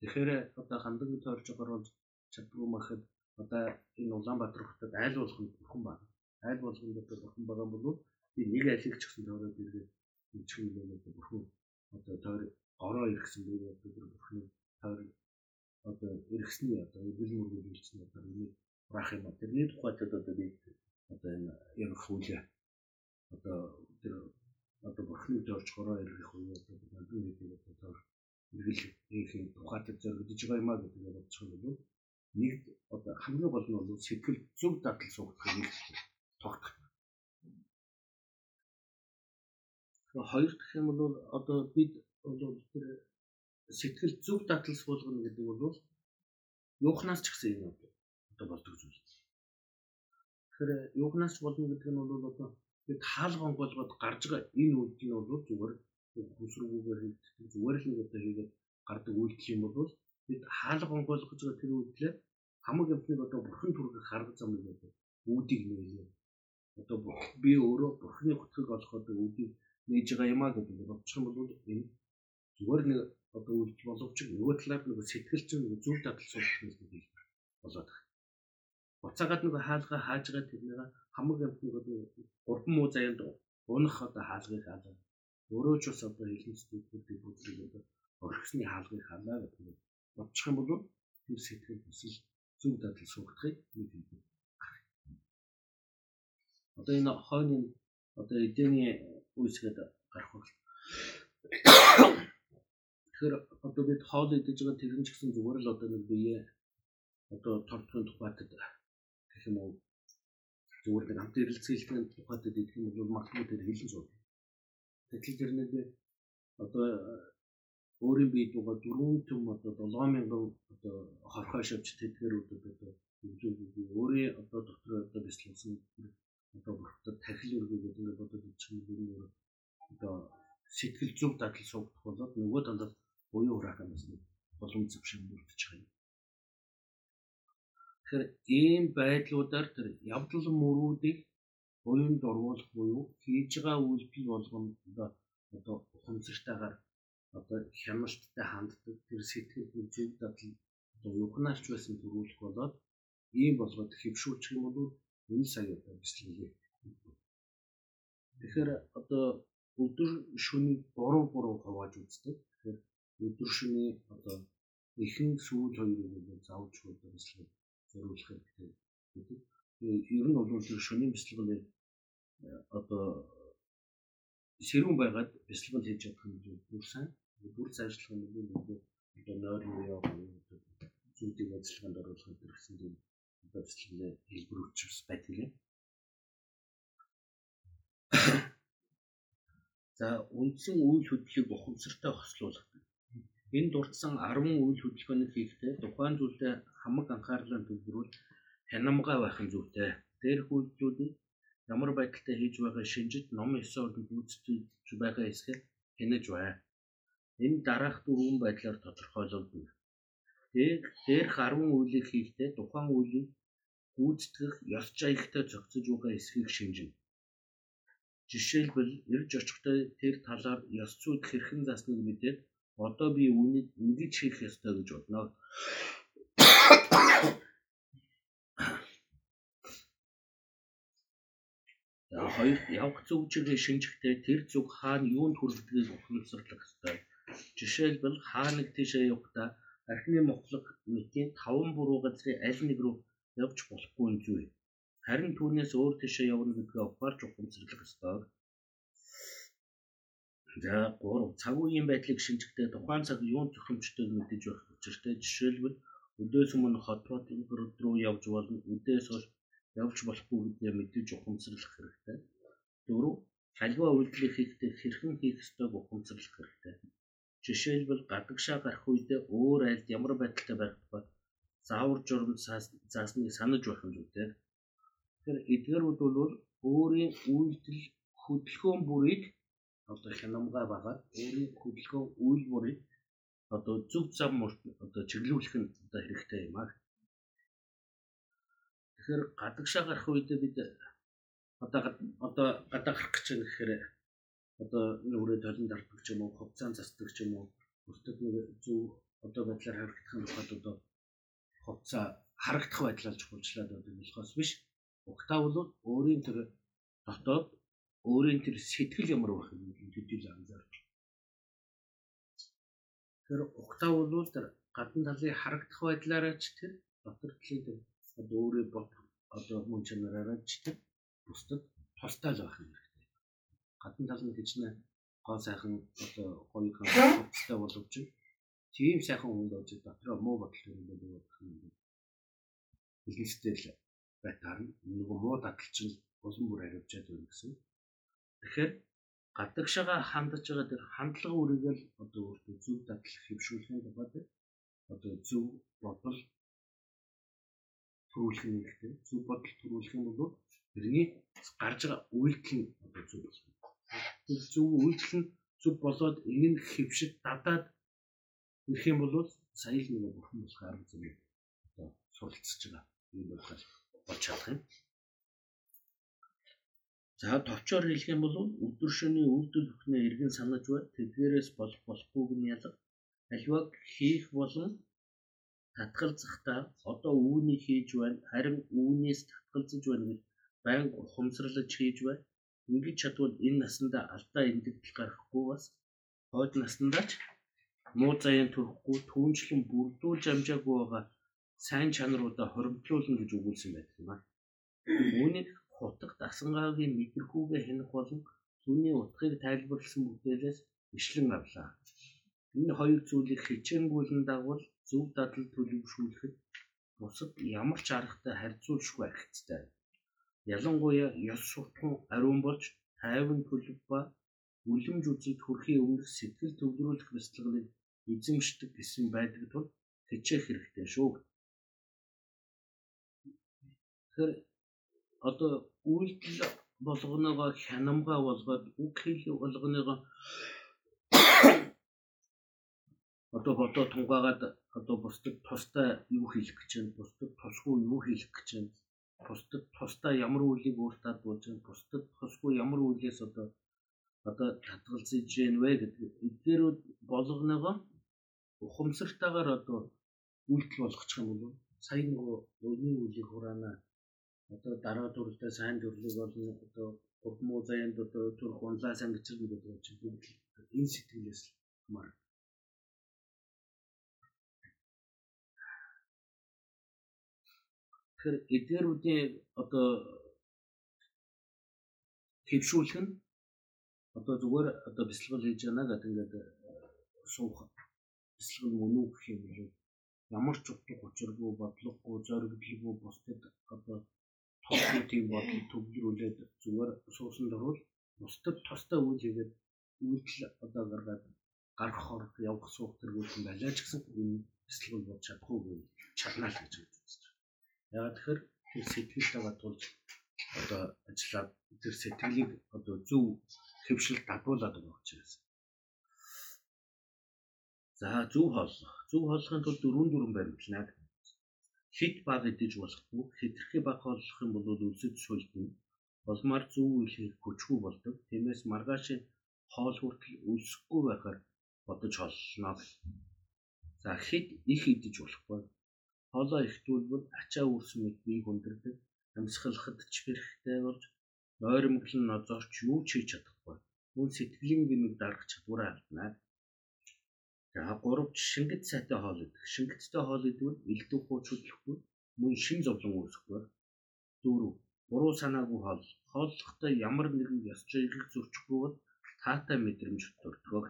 Тэгэхээр одоо гандангийн тойрч гороолж чаддгүй махад одоо энэ Улаанбаатар хотод айл болох нь бурхан байна. Айл болгонд одоо бурхан байгаа бол би нэг айлыг ч гэсэн тойроод иргээд үчиг юм одоо бурхан одоо тойр ороо иргэсэн би одоо бурханы тойр одоо иргэсний одоо бил мөргөл үйлчлэн одоо нэг урах юм тэрний тухайд одоо би одоо энэ ярих хуулиа одоо тэр одоо бурханы тойрч хороо ирэх үе одоо надад нэг одоо эргэл хийхин тухайд зоригдож байгаа юм а гэдэг нь бодчих юм. Бол нэг одоо хамгийн гол нь бол сэтгэл зөв дадал суугдах нэг тогтох. Хоёр дахь юм бол одоо бид бол тэр сэтгэл зүг дадал суулгана гэдэг бол юухнаас ч гэсэн юм одоо болдог зүйл. Тэгэхээр юухнаас болно гэдэг нь бол одоо бид хаалган болгоод гарч байгаа энэ үйлдэл нь бол зүгээр хүсрүүгээр хийгдэх зүгээр л нэг одоо хийгээд гардаг үйлдэл юм бол бид хаалган болгож байгаа тэр үйлдэлээ хамаг юмныг одоо бурхан түргэх харга замыг одоо үүдийг нээлээ. Одоо би өөрөө бурханы хөтгөг олоход үүдийг нээж байгаа юм а гэдэг нь бодчих юм бол энэ зүгээр нэг одоо үйлдэл боловч нөгөө талаар нэг сэтгэл чинь нэг зүйл дадал суулгах нэг хэлбэр болоод байна. Буцаагаад нэг хаалгаа хааж байгаа тэрнийг хамаг амтныг одоо гурван муу заяанд унах одоо хаалгыг хаалаа. Өөрөө ч бас одоо хэлэн сэтгэлтэй бүдрийг одоо орхисны хаалгыг хаалаа гэдэг нь бодчих юм бол тэр сэтгэл хүсэл зөв дадал суулгахыг нэг хэлбэр. Одоо энэ хойны одоо эдний үүсгээд гарах бол. Тэгэхээр одоо бид хоол идэж байгаа тэр нь ч гэсэн зүгээр л одоо нэг бие одоо тордохын тухайд гэх юм уу зүгээр нэг амт эрэлцээлийн тухайд идэх юм бол магадгүй тэр хэлэн сууд. Тэгтэл тэр нэг одоо өөрийн бие дугаа 4 төм одоо 7000 одоо хорхоо шавж тэтгэрүүдэд одоо өөрийн одоо дотор одоо бяцлуулсан одоо бүртээ тархил өргөөгөө ингэ бодоод ичих юм бол одоо сэтгэл зүг дадал суугдах болоод нөгөө талаас буюу хураахаас нэг боломж зөвшөөрөл бүрдэж байгаа юм. Тэгэхээр ийм байдлуудаар тэр явдал мөрүүдийг буюунд оруулах буюу хийж байгаа үйлдэл болгоомдоо одоо ухамсартайгаар одоо хяналттай ханддаг тэр сэтгэл зүг дадал одоо юхнаарч байсан төрүүлэх болоод ийм болгоод хэвшүүлчих юм бол энэ сая одоо бэлтгэлээ. Тэгэхээр одоо өдөр шөнийн 3 3 хувааж үздэг. Өдөр шөнийн одоо ихэнх сүүл хоёрыг бол заавч одоо бэлтгэл зориулах хэрэгтэй гэдэг. Ер нь бол шөнийн бэлтгэл одоо сэрүүн байгаад бэлтгэл хийж чадах бол бүр сайн. Бүр цаашлах юм бол одоо нойрны яваа зүйлийг ажиллагаанд оруулах гэсэн юм бэлтгэл хэлбэрүүлж байдаг юм. За үндсэн үйл хөдлөлийг ухамсартай хослуулах. Энэ дурдсан 10 үйл хөдөлгөөнийг хийхдээ тухайн зүйлдээ хамаг анхаарлаа төвлөрүүл хянамгай байх нь зүйтэй. Дээрх үйлдэлүүдийг ямар байдалтай хийж байгаа шинжит ном ёсоор гүйцэтгэж байгаа эсхэ хянаж бай. Энэ дараах дөрвөн байдлаар тодорхойлогдно. Дээр дээрх 10 үйлийг хийхдээ тухайн үйлийг гүйцэтгэх ёс жаягтай зохицож байгаа эсхийг шинжинэ. Жишээлбэл ирж очихдоо тэр талаар ёс зүйд хэрхэн засныг мэдээд одоо би үүнийг ингэж хийх ёстой гэж бодно. За хоёр явах зүг чигээ шинжихтэй тэр зүг хаана юунд хүрдгийг ухамсарлах ёстой. Жишээлбэл хаа нэг тийшээ явахдаа архины моклог мэтийн таван буруу газрын аль нэг рүү явж болохгүй юм зүй. Харин түүнээс өөр тийшээ явна гэдгээ ухаарч ухамсарлах ёстой. За 3 цаг үеийн байдлыг шинжихдээ тухайн цаг юунд төхөмжтэйг мэдэж байх учиртай. Жишээлбэл өдөөс өмнө хот руу явж болно. Өдөөс хойш явж болохгүй гэдгээ мэдэж ухамсарлах хэрэгтэй. 4 халиваа үйлдэл хийхдээ хэрхэн хийх ёстойг ухамсарлах хэрэгтэй. Жишээлбэл гадагшаа гарах үедээ өөр айлд ямар байдалтай байх тухай заавар журам заасныг санаж байх юм зүйтэй. Тэгэхээр эдгээрүүд бол өөрийн үйлдэл хөдөлгөөн бүрийг одоо хянамгаа багаад өөрийн хөдөлгөөн үйл бүрийг одоо зөв зам одоо чиглүүлэх нь одоо хэрэгтэй юм аа. Тэгэхээр гадагшаа гарах үедээ бид одоо одоо гадаа гарах гэж байгаа гэхээр одоо нүрээ толон дартдаг ч юм уу, хувцаан засдаг ч юм уу, бүртэг нэг зөв одоо байдлаар харагдах нь болоход одоо хувцаа харагдах байдлаар чухалчлаад байдаг болохоос биш. Угтаа бол өөрийн тэр дотоод өөрийн тэр сэтгэл ямар байх юм бэ төдийл анзаарч. Тэр угтаа бол тэр гадна талын харагдах байдлаараа ч тэр дотор талын тэр өөрөө бод одоо мөн чанараараа ч тэр бусдад тустай л байх юм хэрэгтэй. Гадна тал нь гэжнэ гоо сайхан одоо гоё хандлагатай боловч тийм сайхан хүнд болж дотроо муу бодол төрөлөө байх юм. Бизнестэй л байтаар нэг муу дадал чинь улам бүр хариуцаад байна гэсэн. Тэгэхээр гадагшаага хандаж байгаа тэр хандлага үрийг л одоо өөртөө зөв дадал хэвшүүлэхийн тулд одоо зөв бодол төрүүлэх нь хэрэгтэй. Зөв бодол төрүүлэх нь бол тэрний гарч байгаа үйлдэл нь одоо зөв болох. Тэр зөв үйлдэл нь зөв болоод энэ нь хэвшид дадаад ирэх юм бол сая л нэг бурхан болох арга зүйн одоо суралцж байгаа юм болох болж чадах юм. За товчоор хэлэх юм бол өдөр шөнийн үйлдэл бүхнээ эргэн санаж бай тэдгээрээс болох болохгүйг нь ялга. Аливааг хийх болон татгалзахдаа одоо үүнийг хийж байна харин үүнээс татгалзаж байна гэж байнга ухамсарлаж хийж бай. Ингэж чадвал энэ насандаа алдаа эндэгдэл гарахгүй бас хойд насандаа ч муу заяан төрөхгүй түүнчлэн бүрдүүлж амжаагүй байгаа сайн чанаруудаа хоримтлуулна гэж өгүүлсэн байдаг юм аа. Үүнийг утга дасангаагийн мэдрэхүүгээ хянах болон түүний утгыг тайлбарласан бүтээлээс ишлэн авлаа. Энэ хоёр зүйлийг хичээнгүүлэн дагвал зөв дадал төлөвшүүлэхэд бусад ямар ч аргатай харьцуулшгүй аргацтай. Ялангуяа ёс суртахуун ариун болж тайван төлөв ба үлэмж үзэлд хүрэхийн өмнөх сэтгэл төвлөрүүлэх бяцлагыг эзэмшдэг гэсэн байдаг тул хичээх хэрэгтэй шүү. Тэгэхээр одоо үйлдэл болгоноогоо хянамга болгоод үг хэл болгоноогоо одоо бодоо тунгаагаад одоо бусдад тустай юу хийх гэж байна? Бусдад тусгүй юу хийх гэж байна? Бусдад тустай ямар үйлийг өөртөө болж байна? Бусдад тусгүй ямар үйлээс одоо одоо татгалзаж гин вэ гэдэг. Эдгээрүүд болгоноогоо ухамсартайгаар одоо үйлдэл болгочих юм бол сая нөгөө өний үйлийг хураана одоо дараа дүрлээ сайн дүрлэг болно одоо гурмуу заяанд одоо төрх унлаа гэж юм гэдэг чинь энэ сэтгэлээс хамаар. Тэгэхээр эдгээрүүдийн одоо хэвшүүлэх нь одоо зүгээр одоо бяцлал хийж байна гэдэг ингээд суух бяцлал мөн гэх юм ямар ч утга учиргүй бодлогогүй зоригдлгүй бусдад одоо тийм бодол төвлөрүүлээд зүгээр суусан дөрвөл бусдад тустай үйл хийгээд үйлдэл одоо гаргаад гарах орох явах суух тэргүүлсэн байлаа ч гэсэн энэ бяцлал болж чадахгүй гэж чаднаа л гэж үзэж байна. Яагаад тэгэхээр тэр сэтгэлтэй батулж одоо ажиллаад тэр сэтгэлийг одоо зөв хэвшил дагуулад байгаа учраас. За зөв хооллох. Зөв хооллохын тулд дөрвөн дөрвөн баримтлана хит баг идэж болохгүй. Хэтэрхий баг болох юм бол үлсэж сулдна болмаар зөв үйл хийх хүчгүй болдог. Тиймээс маргаашийн хоол хүртэл үлсэхгүй байхаар бодож холлоо за хит их идэж болохгүй. Хоолоо ихтүүлбэл ачаа үрс мэд бие хүндэрдэг амьсгалахад ч хэрэгтэй болж ойрмоглон нозоорч юу ч хийж чадахгүй. Мөн сэтгэлийн гэмиг дарах чадвараа алдана. За гуравч шингэт сайтай хоол идэх. Шингэттэй хоол идвэл элдв хууч хөдлөхгүй мөн шин зовлон үүсэхгүй. Дөрөв. Буруу санаагүй хоол. Хооллохдоо ямар нэгэн ёс жиглэл зөрчихгүй бол таатай мэдрэмж төрдөг.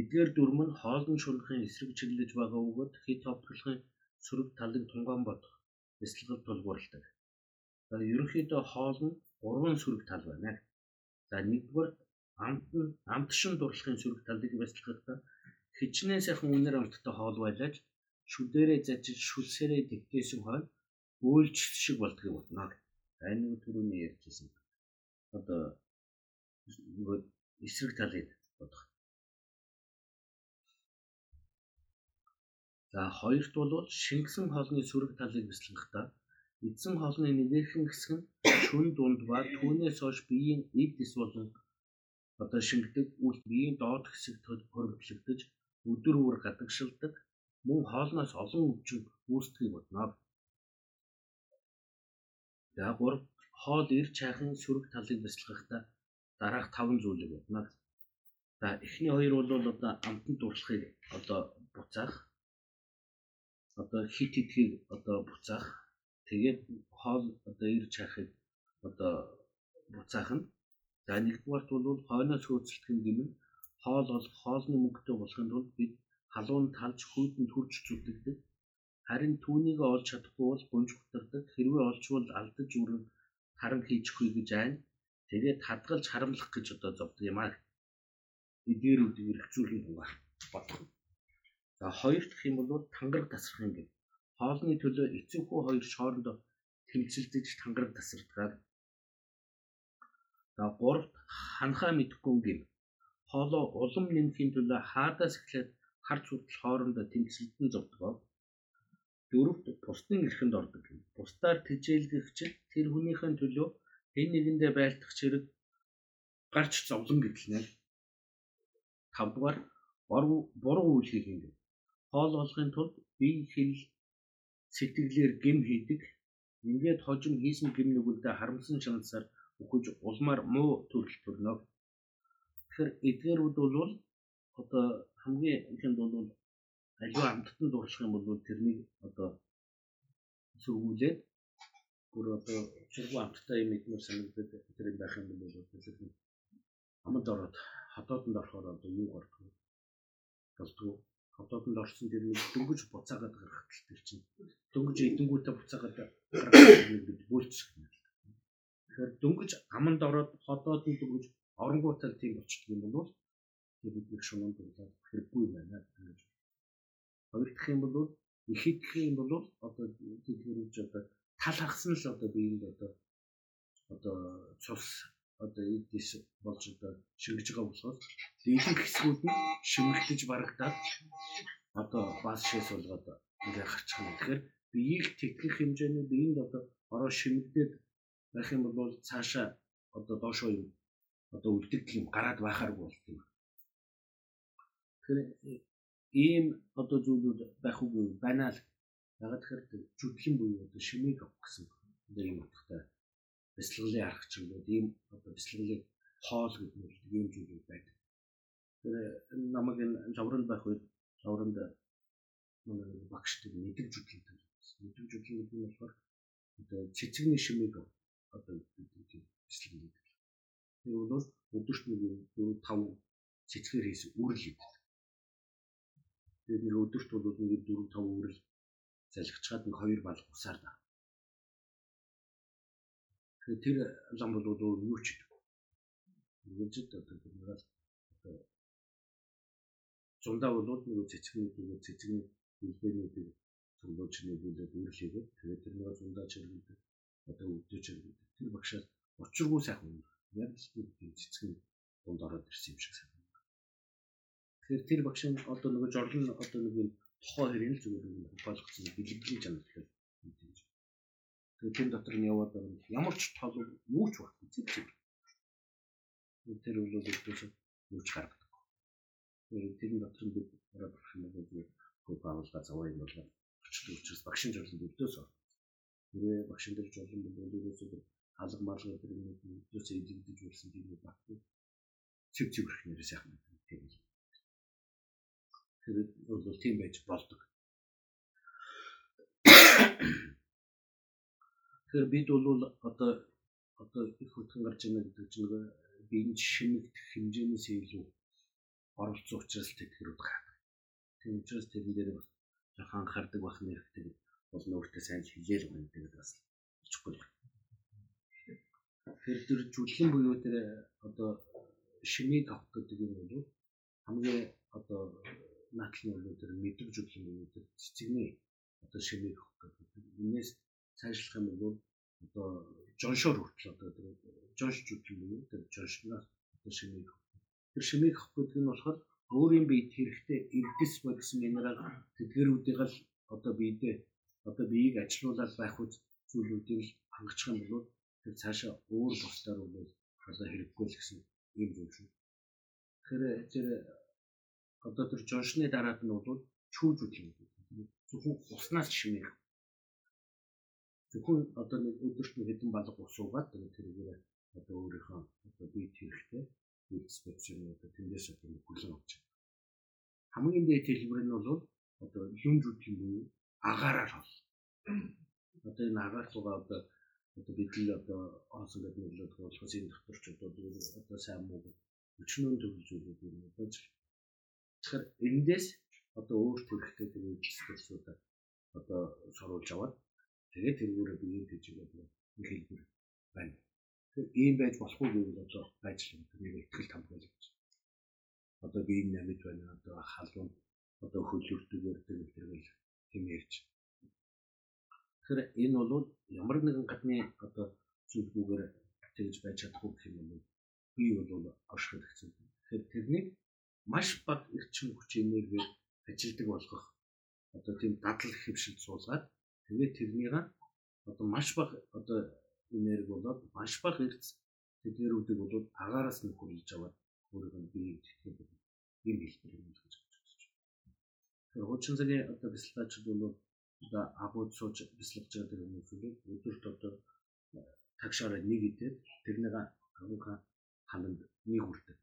Эдгээр дүрм нь хоолн шунахын эсрэг чиглэж байгаа бөгөөд хит ховтлохын сөрөг талыг тунгаан бодох бяцлагал тулгуурладаг. За ерөнхийдөө хоол нь гурван сөрөг тал байна. За нэгдүгээр амтшин дурлахын сөрөг талыг бяцлагахдаа хичнээн сайхан үнээр амттай хоол байлаач шүдэрээ зажиж шүлсэрээ тэгтээсэн хойно өөлч шиг болдгийг бодно. Энэ түрүүний ярьжсэн. Одоо эсрэг талыг бодох. За хоёрт бол шингэсэн хоолны сөрөг талыг бяцлагахдаа эзэн хоолны нэгэн хэсэг нь шүн дунд ба түүнээс хойш биеийн эд эс болон одоо шингэдэг үл биеийн доод хэсэг хөрвөглөгдөж өдөр бүр гадагшилдаг мөн хоолноос олон өвчин үүсдгийг бодно. За 3 хоол ир чайхан сөрөг талыг бяцлагахдаа дараах таван зүйлийг бодно. За эхний хоёр бол одоо амтанд дурлахыг одоо буцаах одоо хит хитгийг одоо буцаах тэгээд хоол одоо ир чайхыг одоо буцаах нь за нэгдүгээрт бол хойноос хөөцөлдөх гэмэн хоол бол хоолны мөнгөтэй болохын тулд бид халуун талж хүйтэнд хүрч зүтгэдэг. Харин түүнийг олж чадахгүй бол гунж гутардаг хэрвээ олжвол алдаж үрэн харан хийчихгүй гэж айн тэгээд хадгалж харамлах гэж одоо зовдөг юм аа. Эдгээр үдийг хэрэгцүүлэх юм бодох за хоёр дахь юм бол тангараг тасрах юм гэв хоолны төлөө эцэг хүү хоёр хоорондоо тэмцэлдэж тангараг тасардаг гуравт ханхаа мэдхгүй гэв хоолоо улам нэмхийн төлөө хаадаас эхлээд харц хүртэл хоорондоо тэмцэлдэн зовдог. Дөрөвт бусдын эрхэнд ордог. Бусдаар тэжээлгэгчл тэр хүнийхэн төлөө хэн нэгэндээ байлдах чирэг гарч зовлон гэдэлнэ. Тавдугаар буруу буруу үйл хийх юм. Хоол олохын тулд бие хэл сэтгэлээр гим хийдэг. Ингээд хожим хийсэн гим нүгэлдээ харамсан шанасаар өгөж улмаар муу төрөл төрнө. Тэгэхээр эдгээрүүд бол одоо хамгийн ихэнд бол аливаа амттан дурлах юм бол тэрнийг одоо сөргүүлээд бүр одоо чиргүү амттай юм идмэр санагдаад тэр байх юм бол тэгэхээр амд ороод хотоодонд орохоор одоо юу гардаг болдгоо хотоодонд орсон тэр нэг дөнгөж буцаагаад гарах тэр чинь дөнгөж эдэнгүүтээ буцаагаад гарах гэж бүлцэх юм. Тэгэхээр дөнгөж аманд ороод хотоодонд дөнгөж оронгуутал тийм болчихдог юм бол тэр бидний шунанд дуулаад хэрэггүй байна гэж. Хоёр дахь юм бол их идэх юм бол одоо тэдгэрүүж одоо тал хагсан л одоо биеинд одоо одоо цус одоо эдис болж одоо шингэж байгаа болохоос дийлэнх хэсгүүд нь шингэлдэж барагдаад одоо бас шээс болгоод ингээ гарчих юм. Тэгэхээр биеийг тэтгэх хэмжээний биеинд одоо ороо шинэгдээд байх юм бол цаашаа одоо доошоо юм одоо үлдэгдэл юм гараад байхааргүй болт юм. Тэгэхээр ийм одоо зүйлүүд байх үгүй байна л. Ягаад тэгэхээр зүтгэн буюу одоо шимийг авах гэсэн одоо ийм утгатай бяцлаглалын арга чиглэлүүд ийм одоо бяцлаглалын хоол гэдэг ийм зүйлүүд байдаг. Тэгэхээр намайг энэ жавранд байх үед жавранд манай багштай мэддэг зүтгэн тавьсан. Мэддэг зүтгэн гэдэг нь болохоор одоо цэцэгний шимийг одоо тийм бяцлаглал гэдэг. Тэр бол өдөрт нэг 4 5 цэцгээр хийсэн үрэл гэдэг Тэгээд нэг өдөрт бол нэг 4 5 үрэл залгичаад нэг хоёр бал усаар да. Тэгэхээр тэр лам бол юу ч. Нэгжид одоо тэрнийг одоо зундаа бол нэг цэцгний тэгээд цэцгний үлбэнүүдийг цуглуулж нэгүүлээд үргэлжлээд тэгээд тэр нэг зундаа чиргэлдэг одоо өвдөж чиргэлдэг. Тэр багшаа учиргүй сайхан юм. Яг л тийм цэцгийн дунд ороод ирсэн юм шиг сайн. Тэгэхээр тэр багш нь одоо нөгөө жорлон одоо нэг юм тухай хэрэг л зүгээр нэг болгоцсон бэлгэлийн чанар гэхээр мэдээж. Тэгээд тэр дотор нь яваад байгаа ямар ч тол юу ч баггүй зүг зүг. Тэр бол өөрөөс юу ч гаргадаг. Тэр дотор нь бид ороод авах юм бол зүгээр баавлаа заваа юм болоо. Өчлөө учраас багшин жорлон өвдөөс ор. Тэрээ багшин дээр жорлон бол өөрөөсөө алга малгай гэдэг юм өдөөс илэгдэж болсон тийм үү баггүй. Цэв цэвэрх нэрээс яах юм тийм үү. Тэгээд бол тийм байж болдог. Тэгэхээр бид бол одоо одоо их хөтгөн гарч байна гэдэг чинь биеийн шинэгдэх хэмжээнээс илүү оролцсон учраас тэтгэрүүд гарна. Тийм учраас тэрэн дээр бас анхаардаг байх хэрэгтэй бол өөртөө сайн хилээл байна гэдэг бас очихгүй байна. Тэр тэр жүжигэн буюу тэр одоо авах гэдэг юм бол хамгийн одоо наадлын бол тэр мэдрэг жүжигэн буюу тэр цэцэгний одоо шинийг авах гэдэг. Энээс цаашлах юм бол одоо жоншоор хүртэл одоо тэр жонш жүжигэн буюу тэр жоншноос одоо шинийг тэр шинийг авах гэдэг нь болохоор өөрийн биед хэрэгтэй эрдэс бодис минерал тэтгэрүүдийг л одоо биедээ одоо биеийг ажилуулаад байх үз зүйлүүдийг л хангачих юм бол тэр цаашаа өөр бусдаар бол одоо хэрэггүй л гэсэн юм зүйл шүү. Тэгэхээр тэр одоо тэр жоншны дараад нь бол чүүж үт юм. Зөвхөн уснаас шимэх. Зөвхөн одоо нэг өдөрт нэг хэдэн балга ус уугаад тэргээр одоо өөрийнхөө одоо бие хэрэгтэй үйлс бодсон одоо тэндээс одоо хүлэн авч. Хамгийн дээд хэлбэр нь бол одоо юм зүг юм агаараар бол. Одоо энэ агаар цугаа одоо одоо бид л одоо онсон гэдэг нөлөөд болохоос энэ докторчууд одоо сайн муу өчнөө төвлөжүүлээд юм одоо тэгэхээр эндээс одоо өөр төрхтэй тэгээд дискурсуудаа одоо соруулж аваад тэгээд тэргүүрээ биеийн төжигээд нэг хэлбэр байна. Тэгэхээр ийм байж болох уу гэвэл одоо ажил нэг ихтгэл тамхил гэж. Одоо биеийн намид байна одоо халуун одоо хөлөвдөөр тэргэл тийм ярьж. Тэгэхээр энэ бол ямар нэгэн гадны одоо зүйлгүйгээр тэгж байж чадахгүй гэх юм бол би бол оршиход хэцүү. Тэгэхээр тэрнийг маш бага эрчим хүч энерги ажилдаг болгох одоо тийм дадлаг хөвшилд суулгаад тэгээд тэрнийг одоо маш бага одоо энерги болоод маш бага эрц тэдгэрүүдийг бол агаараас нь хөрөлж аваад өөрөөр нь биеийг тэтгэх юм хэлбэр юм гэж хуучин одоо бяцлагчид бол одоо агууд сууж бяцлагж байгаа тэр хүмүүсийг өдөрт одоо тагшаараа нэг идээд тэрнийг агуугаа хананд нэг үрдэг.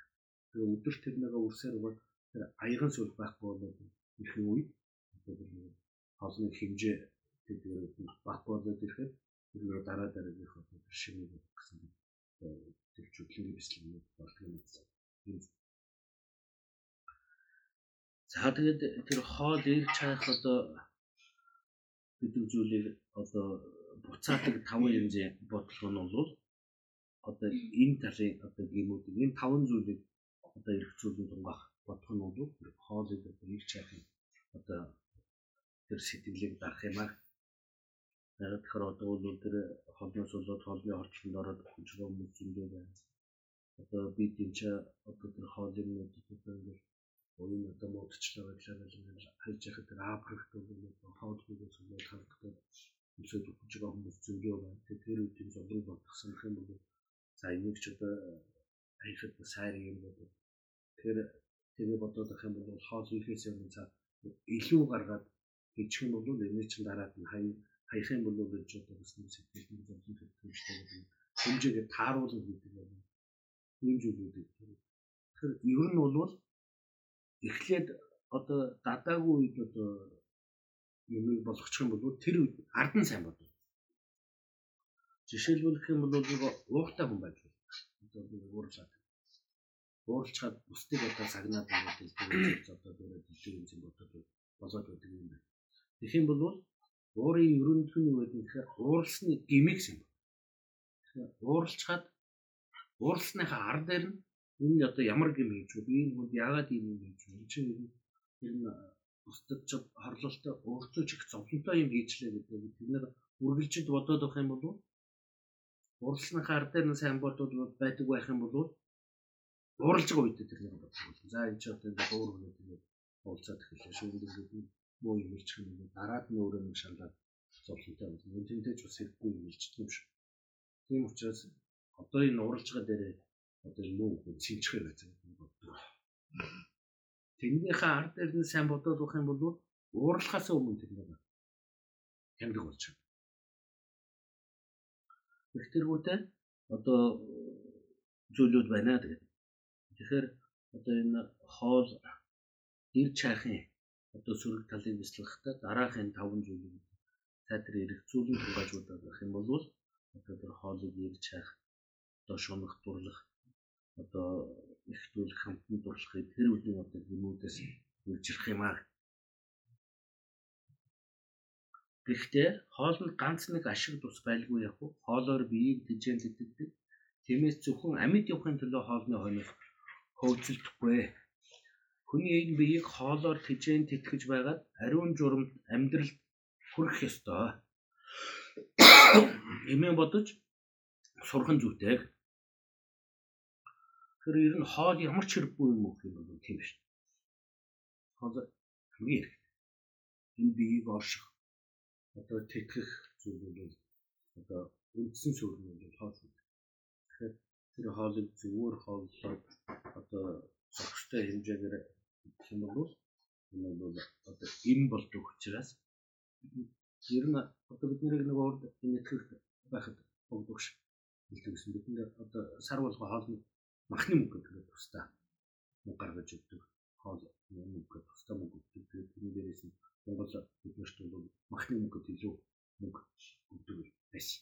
Тэгээ өдөрт тэрнийг үрсээр бол тэр аяган сүл байхгүй бол ихний үед одоо тэр хоолны хэмжээ тэгээд баг болоод ирэхэд тэр дараа дараагийнх тэр шинийг гэсэн тэр чөлөөний бяцлагнууд болдог юм. За тэгээд тэр хоол ирж чаях одоо гэдэг зүйлийг одоо буцаадаг таван янзын бодлого нь бол одоо энэ талын одоо гэмүүдийг энэ таван зүйлийг одоо эргцүүлэн тунгаах бодлого нь бол хоолыг одоо ирч яах одоо тэр сэтгэлийг дарах юм аа. Тэгэхээр одоо бол тэр холноос болоод холны орчлонд ороод хүч хүмүүс зөндөө байна. Одоо би тийч одоо тэр нүдэд одоо ингээд Уян одоо муудчлаа байлаа гэж хайж яхад тэр Африкт бол хоолгоос болоод халддаг өсөд өгч байгаа хүмүүс зөндөө байна. Тэгэхээр үеийн зовлон бодгсон юм бол за энийг ч одоо аяхад сайр юм бол тэр тэгээ бодоод ах юм бол хоол хийхээс өмнө за илүү гаргаад хийчих юм бол энэ чинь дараад нь хай хаях юм бол гэж одоо бас нэг сэтгэл зовлон төлөвтэй хэмжээгээ тааруулна гэдэг юм. Ийм зүйлүүдийг тэгэхээр ер нь бол эхлээд одоо дадаагүй үед одоо юмыг болгочих юм бол тэр үед ард нь сайн бодно. Жишээлбэлэх юм бол уухтай хүн болно. Одоо би уурчаад. Уурчаад бусдыг одоо сагнаад байгаа гэж одоо дөрөв дэлхийн юм бодоод болоод байдаг юм байна. Тэгэх юм бол уурын ерөнхий нь гэдэг нь ууралсны гимиг юм. Тэгэхээр ууралчаад ууралсныхаа ар дээр нь энэ одоо ямар гэм хийж? Би энэ хүнд яагаад ийм юм хийж вэ? Чи ер нь бусдад ч хорлолтой өөртөө ч их зовлонтой юм хийчлээ гэдэг. Бид нэр үргэлжид бодоод байх юм бол уралсны хар дээр нь сайн бодоод байдаг байх юм бол уралж байгаа үед тэр нэг бодох. За энэ ч одоо энэ өөр хүнээ тийм уулзаад эхэллээ. Шүүмдэлүүд муу юм ирчих юм бол дараад нь өөрөө нэг шалаад зовлонтой болно. Энд тэнтэй ч бас хэрэггүй юм ирчих юм шиг. Тийм учраас одоо энэ уралж байгаа дээр одоо муу хүн шинжлэх гэж боддог. Тэнгийнхээ ард дээр нь сайн бодоод байх юм бол уурлахаас өмнө тэр нэг тэмдэг болж байна. Тэргүүтээ одоо зүйлүүд байна гэдэг. Тэгэхээр одоо энэ хоол ир чайхын одоо сөрөг талыг бяцлахтаа дараагийн 5 зүйлийг цаатар эргцүүлэн тулгаажуулдаг гэх юм бол одоо тэр хоолыг ир чайх одоо шунах дурлах одоо ихтүүлэх хамтан дурлахыг тэр үеийн одоо юмудаас үржих юм аа. Гэхдээ хоолнд ганц нэг ашиг тус байлгүй яг уу. Хоолоор биеийг дижээл идэгдэг. Тиймээс зөвхөн амьд явахын төлөө хоолны хоног хөөцөлдөхгүй. Хүний энэ биеийг хоолоор тижээн тэтгэж байгаад ариун журамд амьдралд хүрэх ёстой. Эмээ бодож сурхан зүйтэй. Тэр ер нь хоол ямар ч хэрэггүй юм уу гэх юм бол тийм шүү. Хоол хамгийн хэрэгтэй. Энэ биеийг орших одоо тэтгэх зүйл бол одоо үндсэн нь бол хоол. Тэгэхээр тэр хоолыг зөвөр хооллоод одоо зохистой хэмжээгээр гэх юм бол энэ бол одоо им болдог учраас ер нь одоо бид нэрийг нэг урд нэтгэх байхад богдох ш. Хэлдэг бид нэр одоо сар болго хоолны махны мөнгө гэдэг тусдаа мөнгө гаргаж өгдөг хоол мөнгө тусдаа мөнгө өгдөг. Тэгээд тэрний дээрээс нь Монгол биднэрт бол махны мөнгөд илүү мөнгө өгдөг байсан.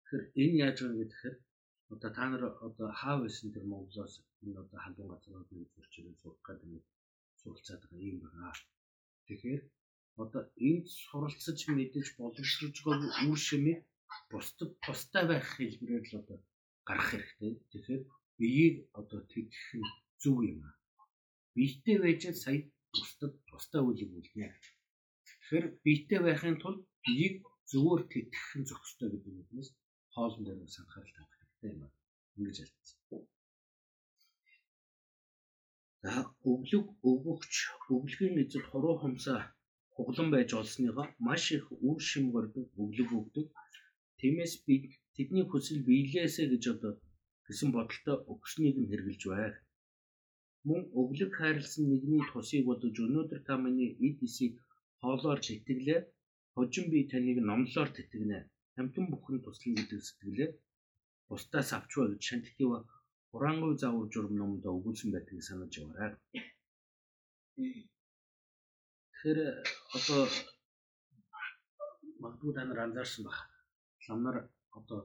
Тэгэхээр энэ яаж байгаа гэхээр одоо та нар одоо хаав байсан тэр Монголоос энэ одоо халуун газрууд нэг зурчрын сурах гэдэг суралцаад байгаа юм байна. Тэгэхээр одоо энд суралцаж мэдэж боловсрож байгаа үр шимийг бусдад тустай байх хэлбэрээр л одоо гарах хэрэгтэй. Тэгэхээр биеийг одоо тэгэх нь зөв юм аа. Биетэй байж сая бусдад тустай үлийг үлднэ. Тэгэхээр биетэй байхын тулд биеийг зөвөр тэтгэх нь зохистой гэдэг үгнээс хоолн дээр бас анхаарал тавих хэрэгтэй юм аа. Ингэж ялцсан. За өглөг өгөгч өглөгийн эзэд хуруу хумсаа хуглан байж олсныгоо маш их үр шим гордог өглөг өгдөг. Тиймээс бид тэдний хүсэл биелээсэ гэж одоо гэсэн бодолтой өгснийг нь хэрэгжилж байна мөн өглөг хайрлсан нэгний тусыг бодож өнөөдөр та миний эд эсийг хоолоор тэтгэлээ. Хожим би таныг номлоор тэтгэнэ. Хамтан бүхэн туслана гэдэг сэтгэлээ. Бусдаас авчваа гэж шантитив хураангуй заавар журам номд өгүүлсэн байдгийг санаж яваарай. Тэгэхээр одоо магадгүй та нар анзаарсан баг. Ламнар одоо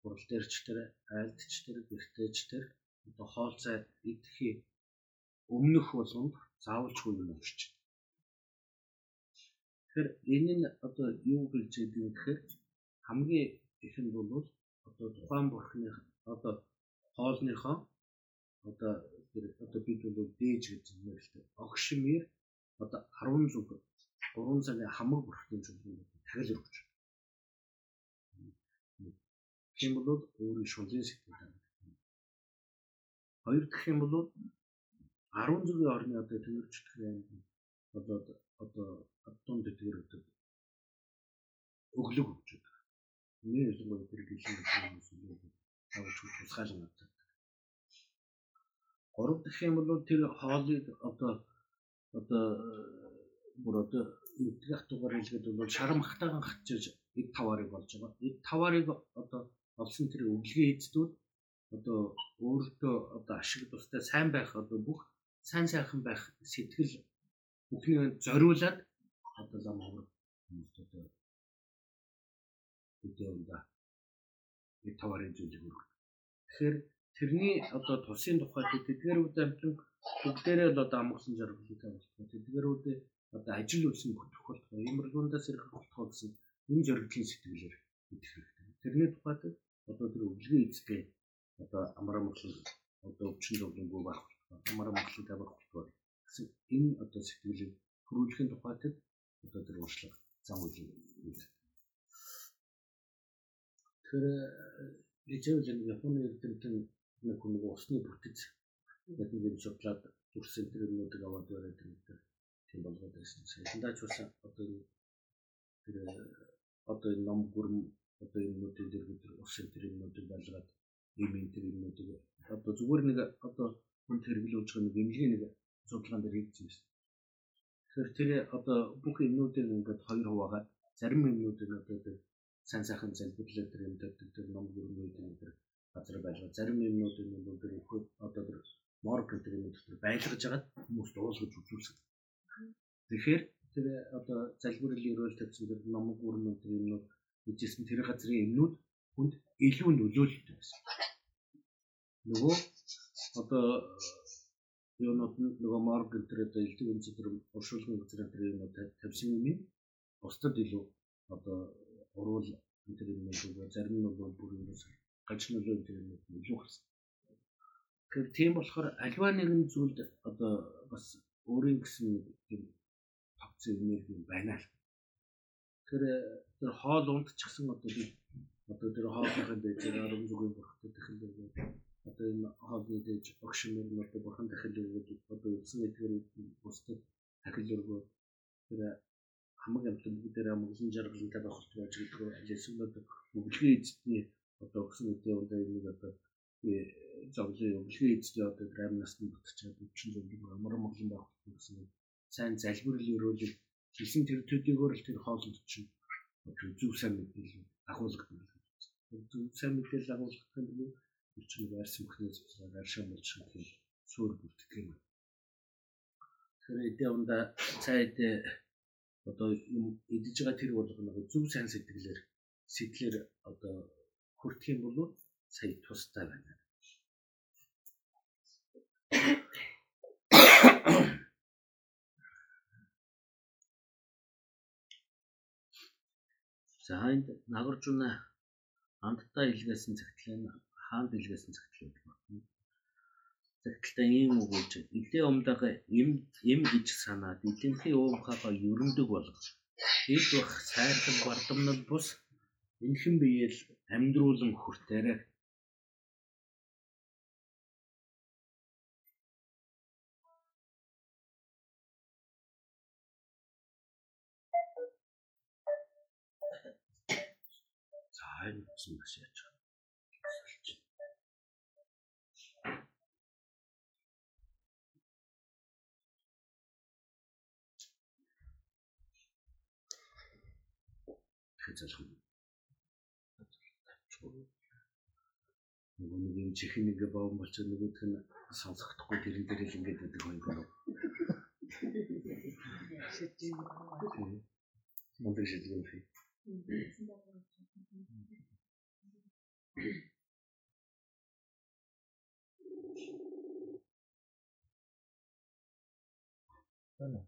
хурал дээрч тэр айлдч тэр гэртээч тэр одоо хоол цай идэхий өмнөх болгонд заавалчгүй юм уурч. Тэгэхээр энэ нь одоо юу гэж яддаг гэхээр хамгийн их нь бол одоо тухайн бурхны одоо хоолныхоо одоо тэр одоо бид бол дээж гэж нэрэлтэй. Огшмэр одоо 10 зүг 3 цагийн хамаг бурхны зүйлүүд тагил өргөж. Тийм бол өөрийн шунлын сэтгэл байна. Хоёр дахь юм бол 10 зүгийн орны одоо тэнэрчдэх аймаг одоо одоо адтун дэтгэр өдөр өглөг өгч байгаа. Миний хэлсэн бол тэр гэлэн хүмүүс тавж тусгаалan авдаг. Гурав дахь юм бол тэр хоолыг одоо одоо бүр одоо нэгдэх дугаар хэлгээд бол шарамхтайган хатчиж эд таваарыг болж байгаа. Эд таваарыг одоо олсон тэр өглөгийн эздүүд одоо өөртөө одоо ашиг тустай сайн байх одоо бүх сайн сайхан байх сэтгэл бүхний зориулаад одоо зам ховор хүмүүст одоо үдээ унда нэг таварын зүйлийг өргөх. Тэгэхээр тэрний одоо тусын тухайд тэдгэрүүд амтлан бүгдээрээ л одоо амгалсан жаргалтай болох. Тэдгэрүүд одоо ажил үйлсэн бүтгэх болох. Имэрлүүндээс ирэх болох гэсэн энэ зорилгын сэтгэлээр мэдэх хэрэгтэй. Тэрний тухайд одоо тэр өвлгийн эзэдээ одоо амраа мөчлөг одоо өвчин зөвлөнгөө байх амар амгалан тавих болтгоо гэсэн энэ одоо сэтгэлийг төрүүлэхийн тухайд одоо тэр уушлага зам үйл үү. Тэр ижил нэг Японы эрдэмтэн нэг хүн нэг усны бүтэц нэг юм судлаад төрсэн тэр юмнуудыг аваад бариад тэр тийм болгоод байсан. Саяхандаач бас одоо тэр одоо энэ ном гүрм одоо юмнуудын дээр бид усын тэр юмнуудыг байлгаад ийм энэ тэр юмнуудыг одоо зүгээр нэг одоо хүнд хэрэглүүлж байгаа нэг эмнэлгийн нэг судалгаан дээр хийгдсэн байсан. Тэгэхээр тэр одоо бүх юмнуудыг ингээд хоёр хуваагаад зарим юмнуудыг одоо тэр сайн сайхан залбирлаа тэр юм дээр тэр ном гүрмүүд тэр газар байлгаа зарим юмнууд энэ бол тэр өгөхөд одоо тэр морг гэдэг юм дотор байлгаж агаад хүмүүс дуулгаж үзүүлсэн. Тэгэхээр тэр одоо залбирлын рол тавьсан тэр ном гүрмүүд тэр юмнууд үжсэн тэр газрын юмнууд хүнд илүү нөлөөлөлттэй байсан. Нөгөө одоо юунууд нөгөө морг гэдэг одоо элдв үнц тэр уршуулгын газрын тэр юмнууд тавьсан юм бусдад илүү одоо урвал тэр юмнууд зарим нь бол бүр ерөөс гажнолоо тэр юмнууд илүү гарсан. Тэгэхээр тийм болохоор альва нэгэн зүйлд одоо бас өөрийн гэсэн тийм тогтсон энерги байна л. Тэгэхээр тэр хоол унтчихсан одоо би. Одоо тэр хоолныхын дээр арам зүгийн бүрхтэй тэгэхээр одоо энэ хоолны дэж огшмөр нь одоо бурхан дахил өгөөд одоо үсэн эдгээр бусдад дахил өргөө. Тэр хамаг амтлан бүгдээр амглан жаргалтай байх болж гэдэг нь ажилсан одоо өглөө эзний одоо өгсөн үедээ одоо энийг одоо зовлын өглөө эзний одоо тэр амь насны батчаад өвчин зөвлөг амар моглон байх гэсэн сайн залбирал өрөөлөг хэлсэн тэр төдийгөр л тэр хоолнд чинь зөв сайн мэдээлэл агуулгадаг. Зөв сайн мэдээлэл агуулгах нь чинь байрсан бүхний зөвсрээр аршин болж шиг суур бүртгэх юм. Тэгэхээр эдээ унда цайд одоо юм идэж байгаа тэр болгоно зөв сайн сэтгэлээр сэтгэлээр одоо хүртэх юм бол сая тустай байна. За энд нагаржуна амттай илгээсэн цагтлын хаан дэлгээс нь цагтлууд байна. Цагталтаа ийм үг гэж илээ умдаага им им гэж санаад эдэнхий уумхаага ерөндөг болго. Хэд бах сайрхан бардамнал бус энхэн биеэл амьдруулан хүртээрээ гэсэн маш яаж залах юм. Нөгөө нэг юм чихэн ингээ боон болчиход нөгөөх нь сонсохдохгүй тэрэн дээр л ингээд байдаг юм байна. Мундаг шийдэл юм хий. Байна.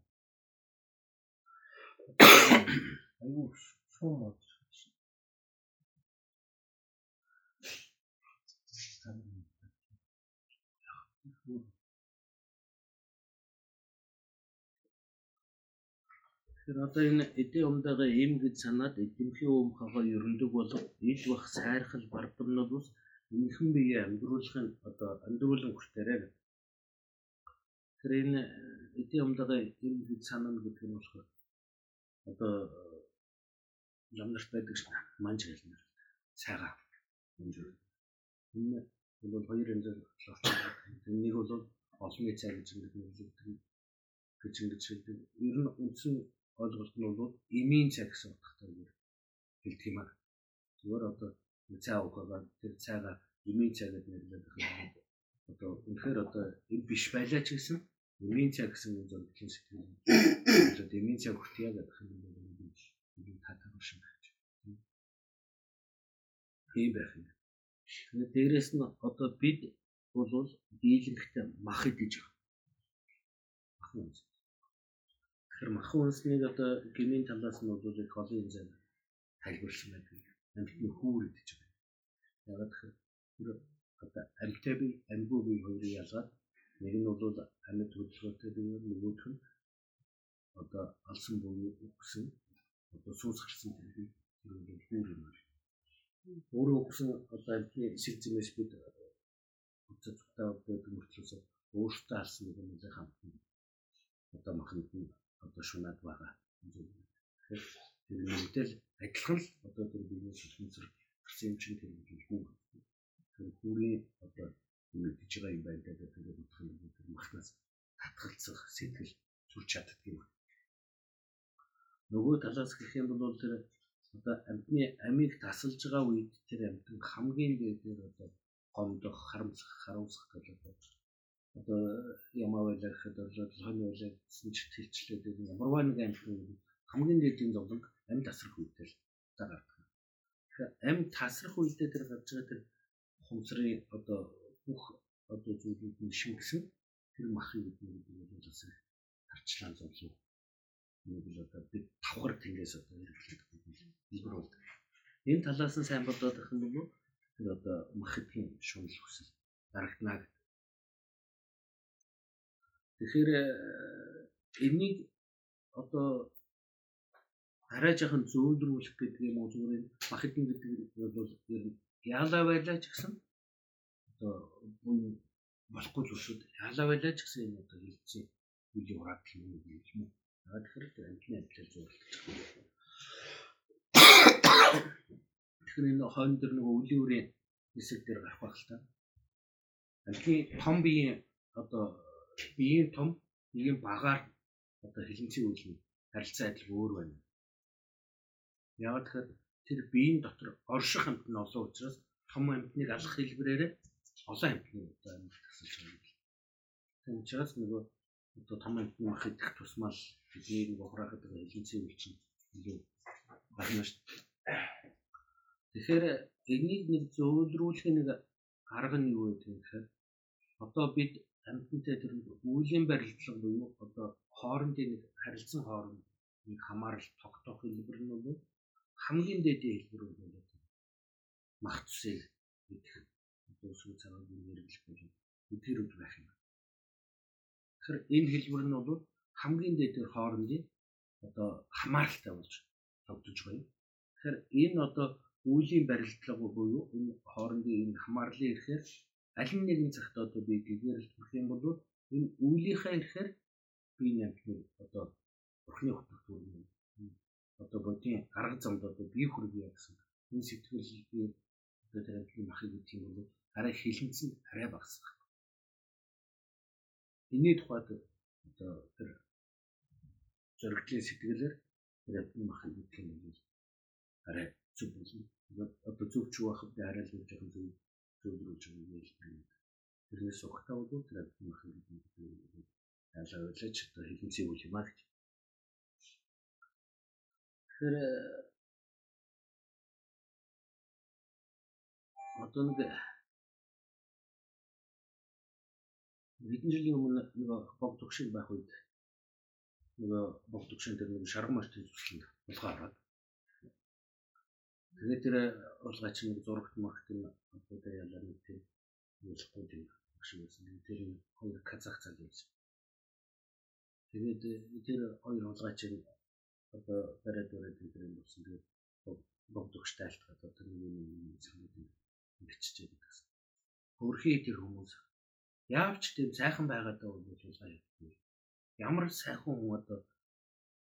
Аюу шум болж Тэгэхээр одоо энэ эдийн умдаага им гэж санаад эдэмхийн өмхөгөө ерөндөг болов ил бах сайрхал бардамнууд ус энэхэн бие амьдруулахын одоо амьдруулан хүртээрээ. Тэгэхээр энэ эдийн умдаага им гэж санана гэдэг нь болохоор одоо ямнарт байдаг шнэ манж хэлнэ. Сайгаа энэ энэ бол хоёр янзаар нэг бол олонний цай гэж нэрлэгддэг гэж ингэж хэлдэг. Ер нь үндсэн ойлголт нь бол эмийн цай гэсэн утгатай үгээр хэлдэг юм аа зүгээр одоо цай уухагаа тэр цайгаа эмийн цай гэж нэрлэдэг юм одоо үнэхээр одоо энэ биш байлаа ч гэсэн эмийн цай гэсэн юм зөвлөлийн сэтгэл. Тэгээд эмийн цай хүртье гэдэг юм бол энэ татах шиг байна. Тийм байх юм. Тэгээд дээрэс нь одоо бид бол дийлэнхтэй мах идэж байгаа. Махан үнс. Тэгэхээр махан үнснийг одоо гмийн талаас нь бол их олон зам тайлбарлсан байдаг. Амьтны хүүр идэж байгаа. Ягаад тэгэхээр одоо амьтай би амьгүй би хоёрын ялгаад нэг нь бол амьд хөдөлгөөтэй бие нөгөөх нь одоо алсан буюу өгсөн одоо суусгарсан тэр бол хүүр юм байна өөрөө өгсөн одоо амьтны эсрэг зэмээс бид уцаа цухтаа байдаг мөртлөөс өөртөө алсан нэг л хамтна. Одоо маханд нь одоо шунаад байгаа. Тэгэхээр нэгтэл адилхан л одоо тэр бизнес хэлмцэр гарсан юм чинь тэр хүү. Тэр хүүрийн одоо мэдж байгаа юм байна гэдэг тэр бодох юм тэр махнаас татгалцах сэтгэл зүрч чаддаг юм. Нөгөө талаас гэх юм бол тэр одоо амьтны амийг тасалж байгаа үед тэр амьтан хамгийн дээд одоо гомдох, харамсах, харуулсах гэх одоо одоо ямаа байлаа гэхэд хонь байлаа гэсэн ч тэлчлээд ямарваа нэг амьтан хамгийн дээдийн зовлон амь тасрах үедээ л гардаг. Тэгэхээр амь тасрах үедээ тэр гарч байгаа тэр хумсрын одоо бүх одоо зүйлүүд нь шингэсэн тэр махын гэдэг нь бол бас тарчлаа зовлон нэг л одоо бид давхар тэнгээс одоо хэрэглээд хэлбэр бол энэ талаас нь сайн бодоод байх юм бол тэр одоо мах эдгийн шунал хүсэл дарагдана гэдэг. Тэгэхээр э, энийг одоо арай жоохон зөөлрүүлэх гэдэг юм уу зүгээр мах эдийн гэдэг бол ер нь яалаа байлаа ч гэсэн одоо болохгүй л өшөөд яалаа байлаа ч гэсэн энэ одоо хэлцээ үеийн ураад юм юм. Аа тэгэхээр амтны амтлал зурлаж байгаа. Тэгэхээр энэ хойно дэр нөгөө үлийн үрийн хэсэг дээр гарах байх л та. Амтны том биеийн одоо биеийн том биеийн багаар одоо хилэнцгийн үйл нь харилцаа адил өөр байна. Яг тэгэхээр тэр биеийн дотор орших амт нь олон учраас том амтныг алах хэлбэрээр олон амтны одоо амьд тасалж байгаа. Тийм учраас нөгөө одоо том амтны мах идэх тусмал бидний нэг ухраахад байгаа хилэнцгийн үйл чинь илүү байна шүү дээ. Тэгэхээр энийг нэг зөвлөрүүлэх нэг арга нь юу юм гэхээр одоо бид амьтантай тэр үеийн барилдлага буюу одоо хоорондын нэг харилцан хооронд нэг хамаарал тогтоох хэлбэр нь бол хамгийн дээдийн хэлбэр бол мах цусыг идэх одоо сүү цагаан хэрэглэх бол эдгэрүүд байх юм. Тэгэхээр энэ хэлбэр нь бол хамгийн дээдийн хоорондын одоо хамааралтай болж тогтож байгаа юм. Тэгэхээр энэ одоо үеийн барилдлага буюу энэ хоорондын энэ хамаарлын ихээр аль нэгэн цагт одоо би гэгэрэлт бүрх юм бол энэ үйлийнхээ ихээр би нэмтний одоо бурхны хөтөлбөр төрний одоо бодгийн арга замд одоо бие хүргэе гэсэн энэ сэтгэл би одоо тэр амтны махыг гэдэг юм бол арай хилэнцэн арай багасгах. Энийний тухайд одоо тэр зоригтлын сэтгэлээр тэр амтны махыг гэдэг юм бол арай зүг болно. Одоо зүг ч байх би арай л жоохон зүг зөвлөрүүлж юм яа. Тэрнээс ухтаа бол тэр амтны махыг гэдэг юм. Яалаа ойлооч одоо хилэнцэн үйл юм аа гэж Тэгэхээр одоо нэг хэдэн жилийн өмнө нэг бог төгшин байх үед нэг бог төгшин дээр нэг шарган мартын зүсгэнд булгаа хараад тэгээд тэр булгаа чинь нэг зурагт махт юм одоо ялаа нэг тийм болохгүй тийм багш байсан. Тэр хоёр казах цал байсан. Тэгээд тэр хоёр булгаа чинь одоо бариад бариад тэр юм болсон. Тэгээд богдогчтой алтгаад одоо нэг юм юм санагдав. Ингэчтэй гэсэн. Хөрхий тэр хүмүүс яавч тийм сайхан байгаад байгаа бол хулгай хийхгүй. Ямар сайхан хүн одоо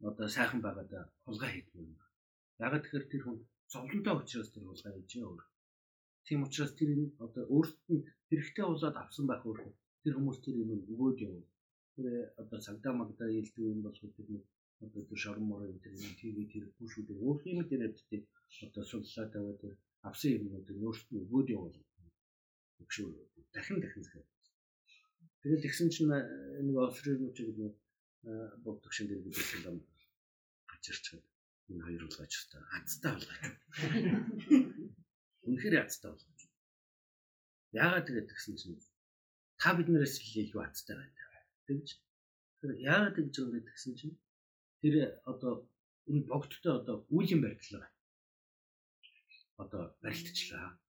одоо сайхан байгаад хулгай хийдэг юм. Яг тэгэхээр тэр хүн зовлонтой учраас тэр хулгай хийж байгаа. Тийм учраас тэр одоо өөртөө хэрэгтэй болоод авсан байх өөр. Тэр хүмүүс тэр юм өгөөд явна. Тэр одоо цагдаа магдаа хэлдэг юм бол тэр нэг одоо тэр шорон морын тэр ТV тэр бүшүүд өөр юм дээр өгдөг одоо суллаад аваад авсан юмнууд нь өөрсдөө өгөөд явуул. Өгшөө дахин дахин захиад тэгээд тэгсэн чинь нэг офрын үчиг нэг богдох шин дээр бидсэн юм. Ачирчаад энэ хоёр бол ачиртай азтай болгооч үнэхээр азтай болгооч яагаад тэгээд тэгсэн чинь та биднээс илүү азтай байна. Тэгж тэр яагаад гэж юм бэ тэгсэн чинь? Тэр одоо энэ богдтой одоо үүлийн барилдлага одоо барилдчихлаа.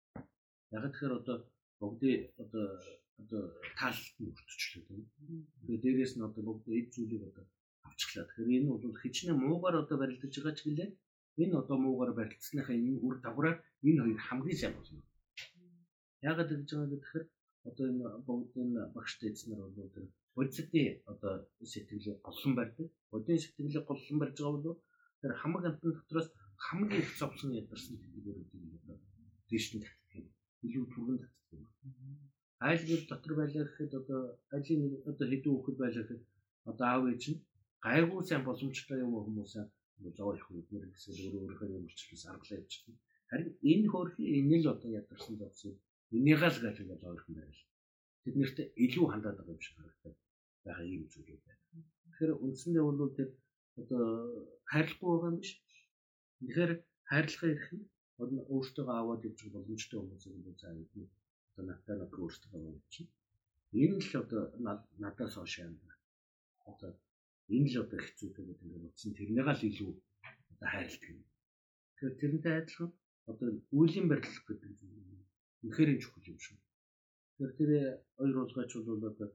Яг тэгэхээр одоо бүгдийн одоо одоо таалт нь өртөчлөө. Тэгээд дээрээс нь одоо бүгд эд зүйлийг одоо авчихлаа. Тэгэхээр энэ бол хичнээн муугаар одоо барилдаж байгаа ч гэлээ. Энэ одоо муугаар барилдсныхаа энэ үр дагавраар энэ хоёр хамгийн сайн болно. Яагаад гэж байгаа гэхээр одоо энэ бүгдийн багштай эзнэр бол тэр бодисдын одоо сэтгэлийг голлон барьдаг. Бодийн сэтгэлийг голлон барьж байгаа бол тэр хамаг амтны дотроос хамгийн их зовсон ядарсан тэтгэгээр үүдийг одоо дээш нь татдаг юм. Илүү түргэн татдаг юм. Айл гэр дотор байлаа гэхэд одоо айлын одоо хэдэн хүүхэд байлаа гэхэд одоо аав ээж нь гайгүй сайн боломжтой юм хүмүүс зоо их үднэр гэсэн өөр өөрийнхөө юмчлээс аргалаа явчихсан. Харин энэ хөөрхийн энэ л одоо ядарсан зовсон. Энийг л гэж юм байна. Тэд нэрт илүү хандаад байгаа юм шиг харагдав. Бага ийм зүйлүүд байна. Тэгэхээр үндсэндээ бол тэр одоо хайрлахгүй байгаа юм биш. Тэгэхээр хайрлахын эрх нь өөртөө аваад явж боломжтой хүмүүс юм бол заа юм. Одоо надтай над өөртөө аваад чинь. Энэ л одоо надаас хойш юм. Одоо энэ л одоо хэцүүтэй гэдэг ингээд утсан тэрнийг л илүү одоо хайрладаг юм. Тэгэхээр тэрнтэй адилхан одоо үеийн барилга гэдэг зүйл үнэхээр чухал юм шүү. Тэгэхээр тэр хоёр уулгаач бол одоо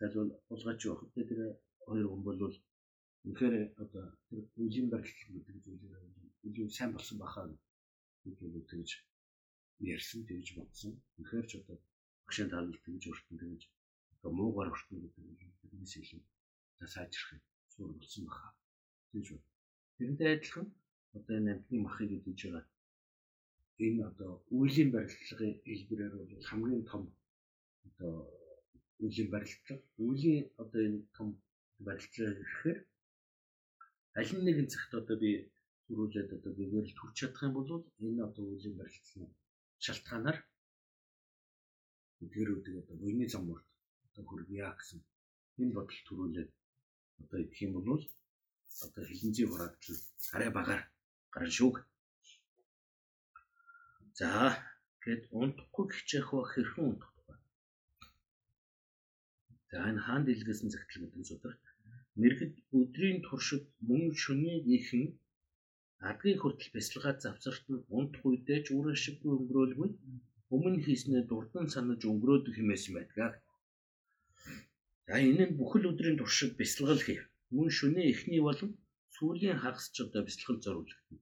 залуу уулгаач явах. Тэр хоёр хүн бол үнэхээр одоо тэр үеийн барилга гэдэг зүйлээр илүү сайн болсон бахаа гэж бол тэгж ярьсан тэгж бодсон. Үнэхээр ч одоо багшийн таалал тэгж өртөн тэгж одоо муугаар өртөн гэдэг нь тэрнээс илүү сайжрах юм суурь болсон баха. Тэгж байна. Тэрнтэй адилхан одоо энэ амтны махыг гэж байгаа. Энэ одоо үеийн барилгын хэлбэрээр бол хамгийн том одоо үеийн барилга. Үеийн одоо энэ том барилга гэхээр аль нэгэн цагт одоо би төрүүлээд одоо бигээр л төрч чадах юм бол энэ одоо үеийн барилгын шалтгаанаар эдгэрүүдийг одоо буйны замурд одоо хүргье гэсэн энэ бодол төрүүлээд одоо идэх юм бол одоо хилэнцгийн хураагдал арай багаар гарна шүүг. За гээд унтахгүй хичээх ба хэрхэн унтах вэ? За энэ хаан дэлгэсэн загтал гэдэг судар мэрэгд өдрийн туршид мөн шөнийн ихэн адгийн хүртэл бясалгаад завсарт нь унтах үедээ ч үр ашиггүй өнгөрөөлгүй өмнө хийснээ дурдан санаж өнгөрөөдөг хэмээсэн байдаг. За энэ нь бүхэл өдрийн туршид бясалгал хийв. Мөн шөнийн эхний болон сүүлийн хагас ч одоо бясалгал зориулагдана.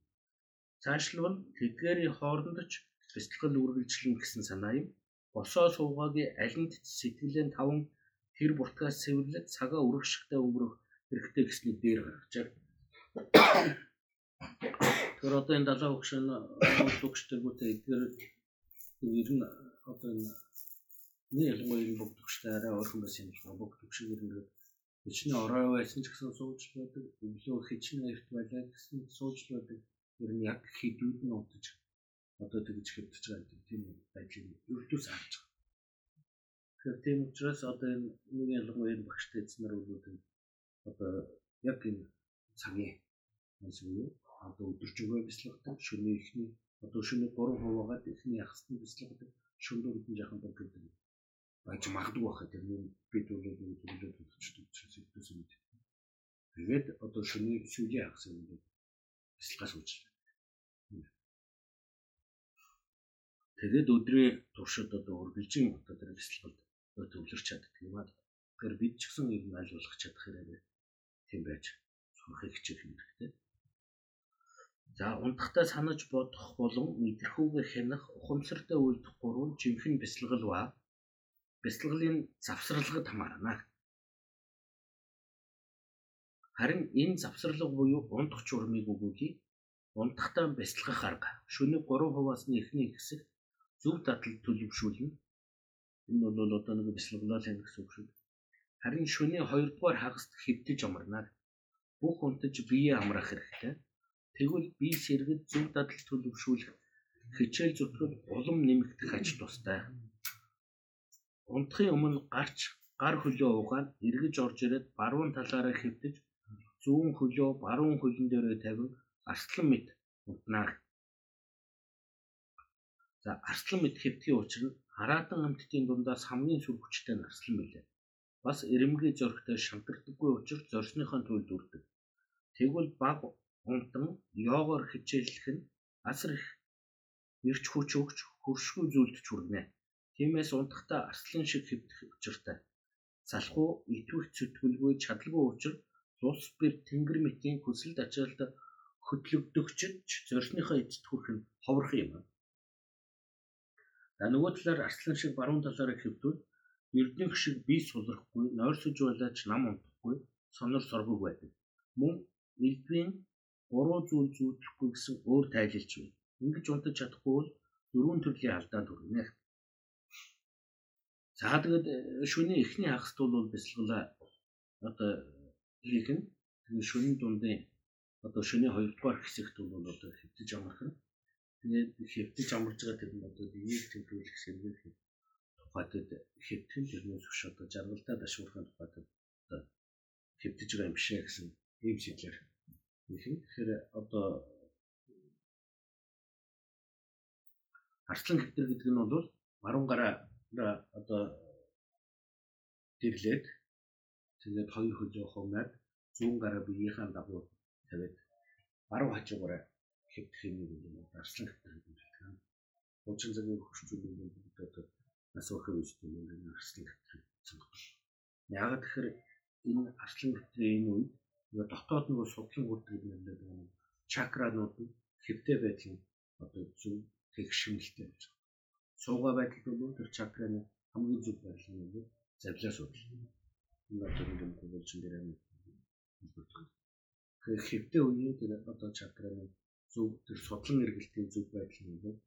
Цаашлбал тэдгээрийн хооронд ч бясалгал үргэлжлэн гэсэн санаа юм. Босоо суугаагийн алинд сэтгэлээ таван тэр буртгаас цэвэрлэж цагаа үргэлжлэхдээ өнгөрөх хэрэгтэй гэсний дээр гаргажээ. Тэр одоо энэ далаа өгшөн өгчтөргүүтэй эдгээр ер нь одоо энэ Нэг ялангуяа энэ бүгд төгштэй арай ойрхон байсан юм шиг бүгд төгшөөр ингээд хичнээн орой байсан ч гэсэн сууж байдаг. Өглөө хичнээн эрт байлаа гэсэн сууж байдаг. Ер нь яг хідүүд нь удаж одоо тэгж хэвдэж байгаа тийм байдлыг өртөөс харж байгаа. Тэгэхээр тийм учраас одоо энэ нэг ялангуяа энэ багштай эзнэр үлдэн одоо яг энэ цагийн эсвэл одоо өдөржингөө бяцлагдаг шөнийн ихний одоо шөнийн 3 хуваагаад ихний ягсны бяцлагдаг шөнөөр үдэн жахан байдаг байж магадгүй байхад тэр нь бид бол төлөвчдөг учраас өдөөс нь тэгээд одоо шөнийн сүүлийн хагас юм дээр бясалгаас үүслээ. Тэгээд өдрийн туршид одоо үргэлжин одоо тэр бясалгалд төвлөрч чаддаг юм аа. Тэгэхээр бид ч гэсэн ер нь аль болох чадах хэрэгтэй тийм байж сурахыг хичээх хэрэгтэй. За унтахтаа санаж бодох болон мэдрэхүүгээ хянах ухамсартай үйлдэх гурван жинхэнэ бясалгал ба бяцлаглалын завсралгад хамаарна. Харин энэ завсралга буюу унтах журмыг өгүүлий. Унтахтаа бяцлагах арга. Шөнийн 3%-аас нь эхний хэсэг зөв дадал төлөвшүүлнэ. Энэ бол одоо нэг бяцлаглал юм гэсэн үг шүү. Харин шөнийн 2 дугаар хагаст хэвдэж амарна. Бүх унтаж биеэ амраах хэрэгтэй. Тэгвэл бие сэргэд зөв дадал төлөвшүүлэх хичээл зүтгэл улам нэмэгдэх аж тустай. Унтахын өмнө гарч гар хөлөө угаад эргэж орж ирээд баруун талаараа хэвтэж зүүн хөлөө баруун хөлн дээрээ тавин арслан мэд унтнаа. За арслан мэд хэвтгийн учир нь хараатан амьтдын дундаас хамгийн сүр хүчтэй нь арслан мэлээ. Бас эрэмгийн зөрөгтэй шантардаггүй учир зорсныхон төлд үрдэг. Тэгвэл баг унтан йогоор хичээллэх нь асар их эрч хүч өгч хөршгүй зүйлд хүрнэ. Тиймээс унтахтаа арслан шиг хэвдэх учиртай. Залхуу итвэх зүтгэлгүй чадалгүй учир улс бэр тэнгэр мэтийн хүсэлд ачаалт хөдлөгдөгчд зорьсныхоо эцэд хүрэх нь ховрох юм. За нөгөө талаар арслан шиг баруун талаараа хэвдвэл эрдэнэх шиг бие сулрахгүй, нойрсож байлаач нам унтахгүй, сонор соргог байдаг. Мөн элбийн гурван зүйл зүйдэхгүй гэсэн өөр тайлэлч байна. Ингэж унтаж чадахгүй бол дөрвөн төрлийн алдаанд хүрнэ. За тэгээд э, шөнийн эхний хагаст бол бясалгалаа одоо хийх нь тэгээд шөнийн дундын одоо шөнийн 2 дугаар хэсэгт бол одоо хэвтэж амархан. Тэгээд хэвтэж амарж байгаа тэр нь одоо биеийг тэмдэглэх сэргийлэх тухайд хэвтэн тэрнээс хөш одоо жаргалдаа дашуурхын тухайд одоо хэвтэж байгаа юм биш ээ гэсэн ийм шийдлэр. Тэгэхээр одоо арслан хэвтэр гэдэг нь бол баруун гараа одоо дэрлээд тэгээд хоёр хөлөө хумнаад зүүн гараа биеийнхаа дагуу тавиад баруун хажуугаараа хэвдэх юм уу дарслан хэвдэх юм байна. Хуучин цагийн хөрчүүл юм одоо нас өхөр үстэй юм арслан хэвдэх сонгох. Яг тэгэхээр энэ арслан хэвдэх энэ үед нөгөө дотоод нөгөө судлан хүрдэг юм дээр нөгөө чакранууд байдал нь одоо зөв тэгшмэлтэй болж байна. Сууга байдал бол тэр чакраны хамгийн зөв байдал нь нөгөө завлаа судлал. Энэ одоо юм болж энэ дээр хэлбэртэй. Тэгэхээр хэвдээ үеийн тэр одоо чакраны зөв тэр судлан эргэлтийн зөв байдал нь бол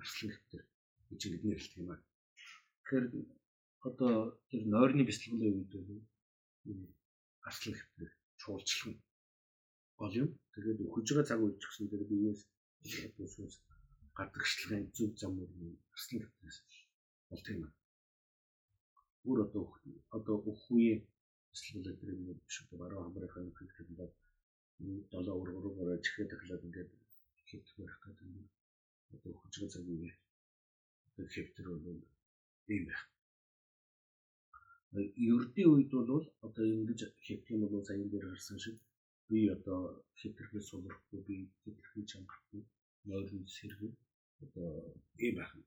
арслан хэвтэр гэж бидний хэлдэг юм аа. Тэгэхээр одоо тэр нойрны бэлтгэлийн үед бол арслан хэвтэр чуулчлан гол юм. Тэгээд байгаа цаг гэсэн тэр биеэс одоо сүнс гадагшлагын зөв зам мөр арслан хэвтрээс болт юм. Бүр одоо одоо өхвээ бэлтгэл тэр юм биш одоо баруун хамрын хэлэхэд ингээд долоо ургуугаар чихээ таглаад ингээд хэвтэх байх гэдэг юм. Одоо өгж байгаа цаг үед одоо хэвтэр бол ийм байх ердийн үед бол одоо ингэж хэвтэх юм бол саяхан дээр гарсан шиг би одоо хэвтрэхээ сулрахгүй би хэвтрэхээ чангарахгүй нойрон сэргэн одоо ийм байх юм.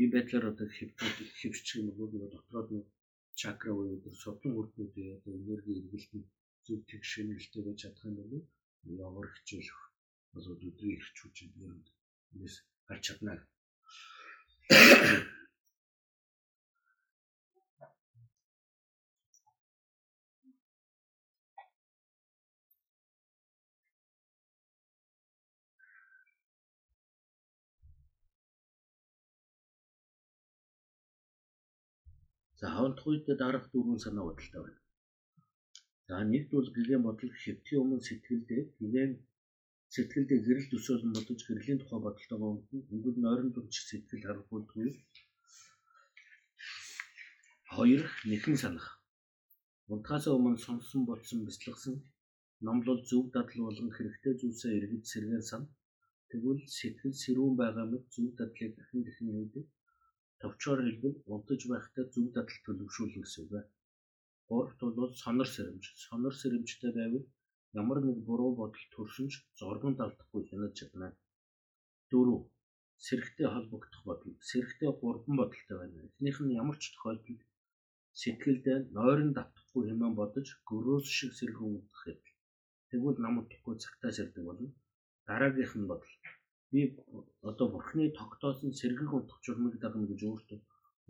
Ийм байдлаар одоо хэвтэх хэвчих юм бол нөгөө дотроод нь чакра буюу судлан хүртнүүдийн одоо энерги эргэлтэн зөв тэг шинэлтэй байж чадах юм бол ямар хичээлэх бол өдрийн ирч хүчээр нээс гарч чадна. За хавлах үед дарах дөрвөн санаа бодолтой байна. За нэгд бол гэгэн бодол хэвтийн өмнө сэтгэлдээ гэгэн сэтгэлдээ гэрэл төсөөлөн бодож гэрлийн тухай бодолтойгоо өнгөн өнгөл нойрон дүнч сэтгэл харуулдаггүй. Хоёр нэхэн санах. Унтахаас өмнө сонсон бодсон бяцлагсан номлол зөв дадал болгон хэрэгтэй зүйлсээ эргэж сэргэн сан. Тэгвэл сэтгэл сэрүүн байгаа мэт зөв дадлыг дахин дахин хийдэг товчоор хэлбэл унтаж байхдаа зөв дадал төлөвшүүлнэ гэсэн үг. Гуравт бол сонор сэрэмж. Сонор сэрэмжтэй байвал ямар нэг буруу бодол төрсөнч зоргон далдахгүй хянаж чадна. Дөрөв. Сэрэгтэй холбогдох бодол. Сэрэгтэй гурван бодолтой байна. Эхнийх нь ямар ч тохиолдолд сэтгэлд нойрон давтахгүй хэмээн бодож гөрөөс шиг сэрхэн унтах юм. Тэгвэл нам утахгүй цагтаа сэрдэг болно. Дараагийнх нь бодол би одоо бурхны тогтоосон сэргэг унтах журмыг дагна гэж өөртөө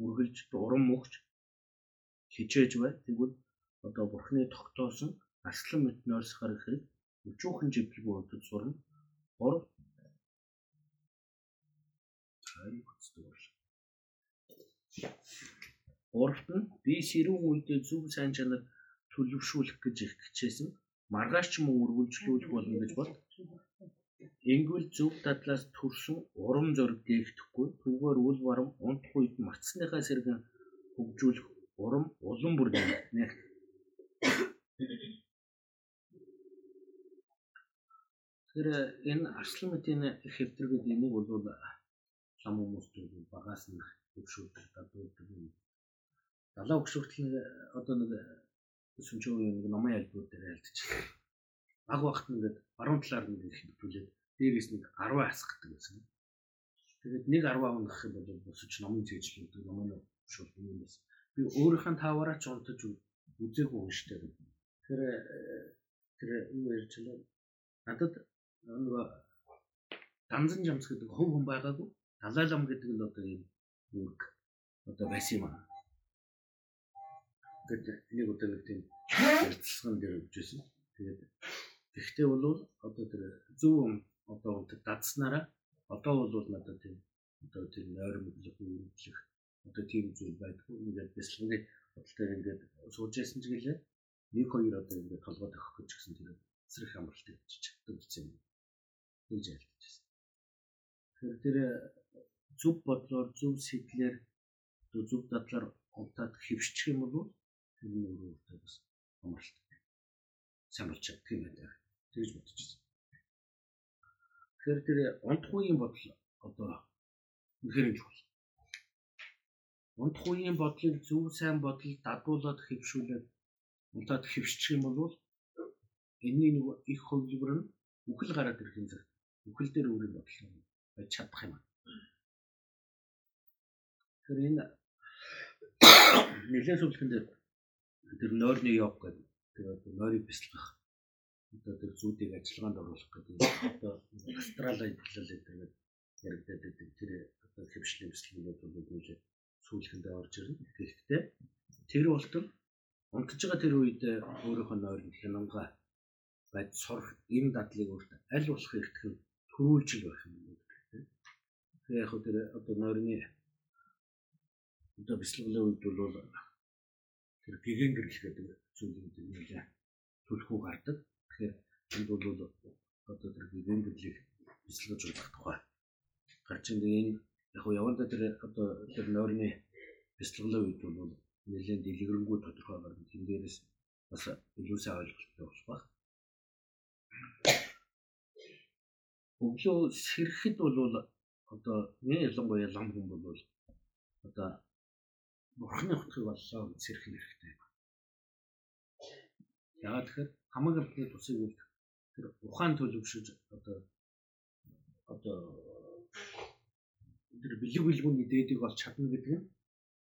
үргэлж урам мөгч хичээж бай. Тэгвэл одоо бурхны тогтоосон арслан мэт нойрсохоор хэрэг өчүүхэн живлгүй унтаж сурна. 3 хайр хүчтэй бол. Гуравт нь би сэрүүн үедээ зөв сайн чанар төлөвшүүлэх гэж их хичээсэн. Маргааш ч мөн үргэлжлүүлэх болно гэж бод. Ингэвэл зөв дадлаас төрсөн урам зориг дээгдэхгүй түүгээр үл барам унтах үед мартсныхаа сэргэн хөгжүүлэх урам улам бүр нэмэгдэнэ. Тэр энэ арслан мэдийн хэвдэргэд энийг бол лам хүмүүст багаас нь хөвшүүлдэг дадуулдаг юм. Далаа хөвшүүлтэл одоо нэг сүмчөө нэг номын альбом дээр альдчихлаа. Баг багт ингээд баруун талаар нэг хэвдүүлээд дээрээс нэг 10 хасгадаг байсан. Тэгээд нэг 10 унах юм бол босч номын цэжлүүд номын шууд юм байсан. Би өөрийнхөө таваараа ч унтаж үзээгүй унштай байна. Тэр тэр юу ярьж байна. Надад нөгөө данзан жамс гэдэг хөв хүн байгаагүй. Далайлам гэдэг нь одоо юм үүрэг одоо байсан юм аа. Тэгээд нэг удаа нэг тийм ярилцлаган дээр өгчээсэн. Тэгээд Гэхдээ бол одоо тэр зөв одоо унтад дадснараа одоо бол надад тийм одоо тийм нойр мэдлэг үйлчлэх одоо тийм зүйл байдгүй ингээд бяцлагны бодлоор ингээд сууж яасан ч гэлээ нэг хоёр одоо ингээд толгой тохих гэж гисэн тэр эсрэг амралтыг чаддаг гэсэн юм. Гэж ялдаж байна. Тэгэхээр тэр зөв бодлоор зөв сэтлэр зөв дадлаар унтаад хөвчих юм бол тэр нь өөрөө өөртөө бас амралт сануулж чаддаг юм байна. Тэгж байна. Тэгэхээр тэр унтхуйн бодол одоо үнэхээр чухал. Унтхуйн бодлыг зөв сайн бодол дадуулаад хөвшүүлээд унтаад хөвшчих юм бол энэний нэг их хөвлөр нь үхэл гараад ирэх юм зэрэг. Үхэл дээр өөрийн бодол нь байж чадах юм. Тэр энэ нэлээд сүлхэнд тэр нойрны ёг гэдэг тэр нойрыг бясалгах одоо тэр зүүдийг ажиллагаанд оруулах гэдэг одоо астрал интеллект гэдэг яригдаад байдаг тэр одоо хөвшлийн бясалгууд бол үгүй сүүлхэндээ орж ирнэ. Гэхдээ тэр болтол унтж байгаа тэр үед өөрийнхөө нойрын хянангаа байж сурах энэ дадлыг өөртөө аль болох эртгэн төрүүлж байх юм байна. Тэгээ яг тэр одоо нойрны одоо бяцлаглын үед бол тэр гигэн гэрэл гэдэг зүйлүүд нэлээ төлхөө гардаг. Тэгэхээр энд бол одоо тэр гэрлийг бяцлагж болох тухай гарч ирсэн энэ яг яванда тэр одоо тэр нойрны бяцлаглын үед бол нэлээд дэлгэрэнгүй тодорхой гардаг. Тэн дээрээс бас илүү сайн ойлголттой болох баг. Өглөө сэрхэд бол одоо нэг ялангуяа лам хүн бол одоо бурхны утгыг боллоо гэж сэрх хэрэгтэй. Яагаад тэгэхээр хамаг амтны тусыг үл тэр ухаан төлөвшөж одоо одоо тэр бэлэг бэлгүүний дээдийг олж чадна гэдэг нь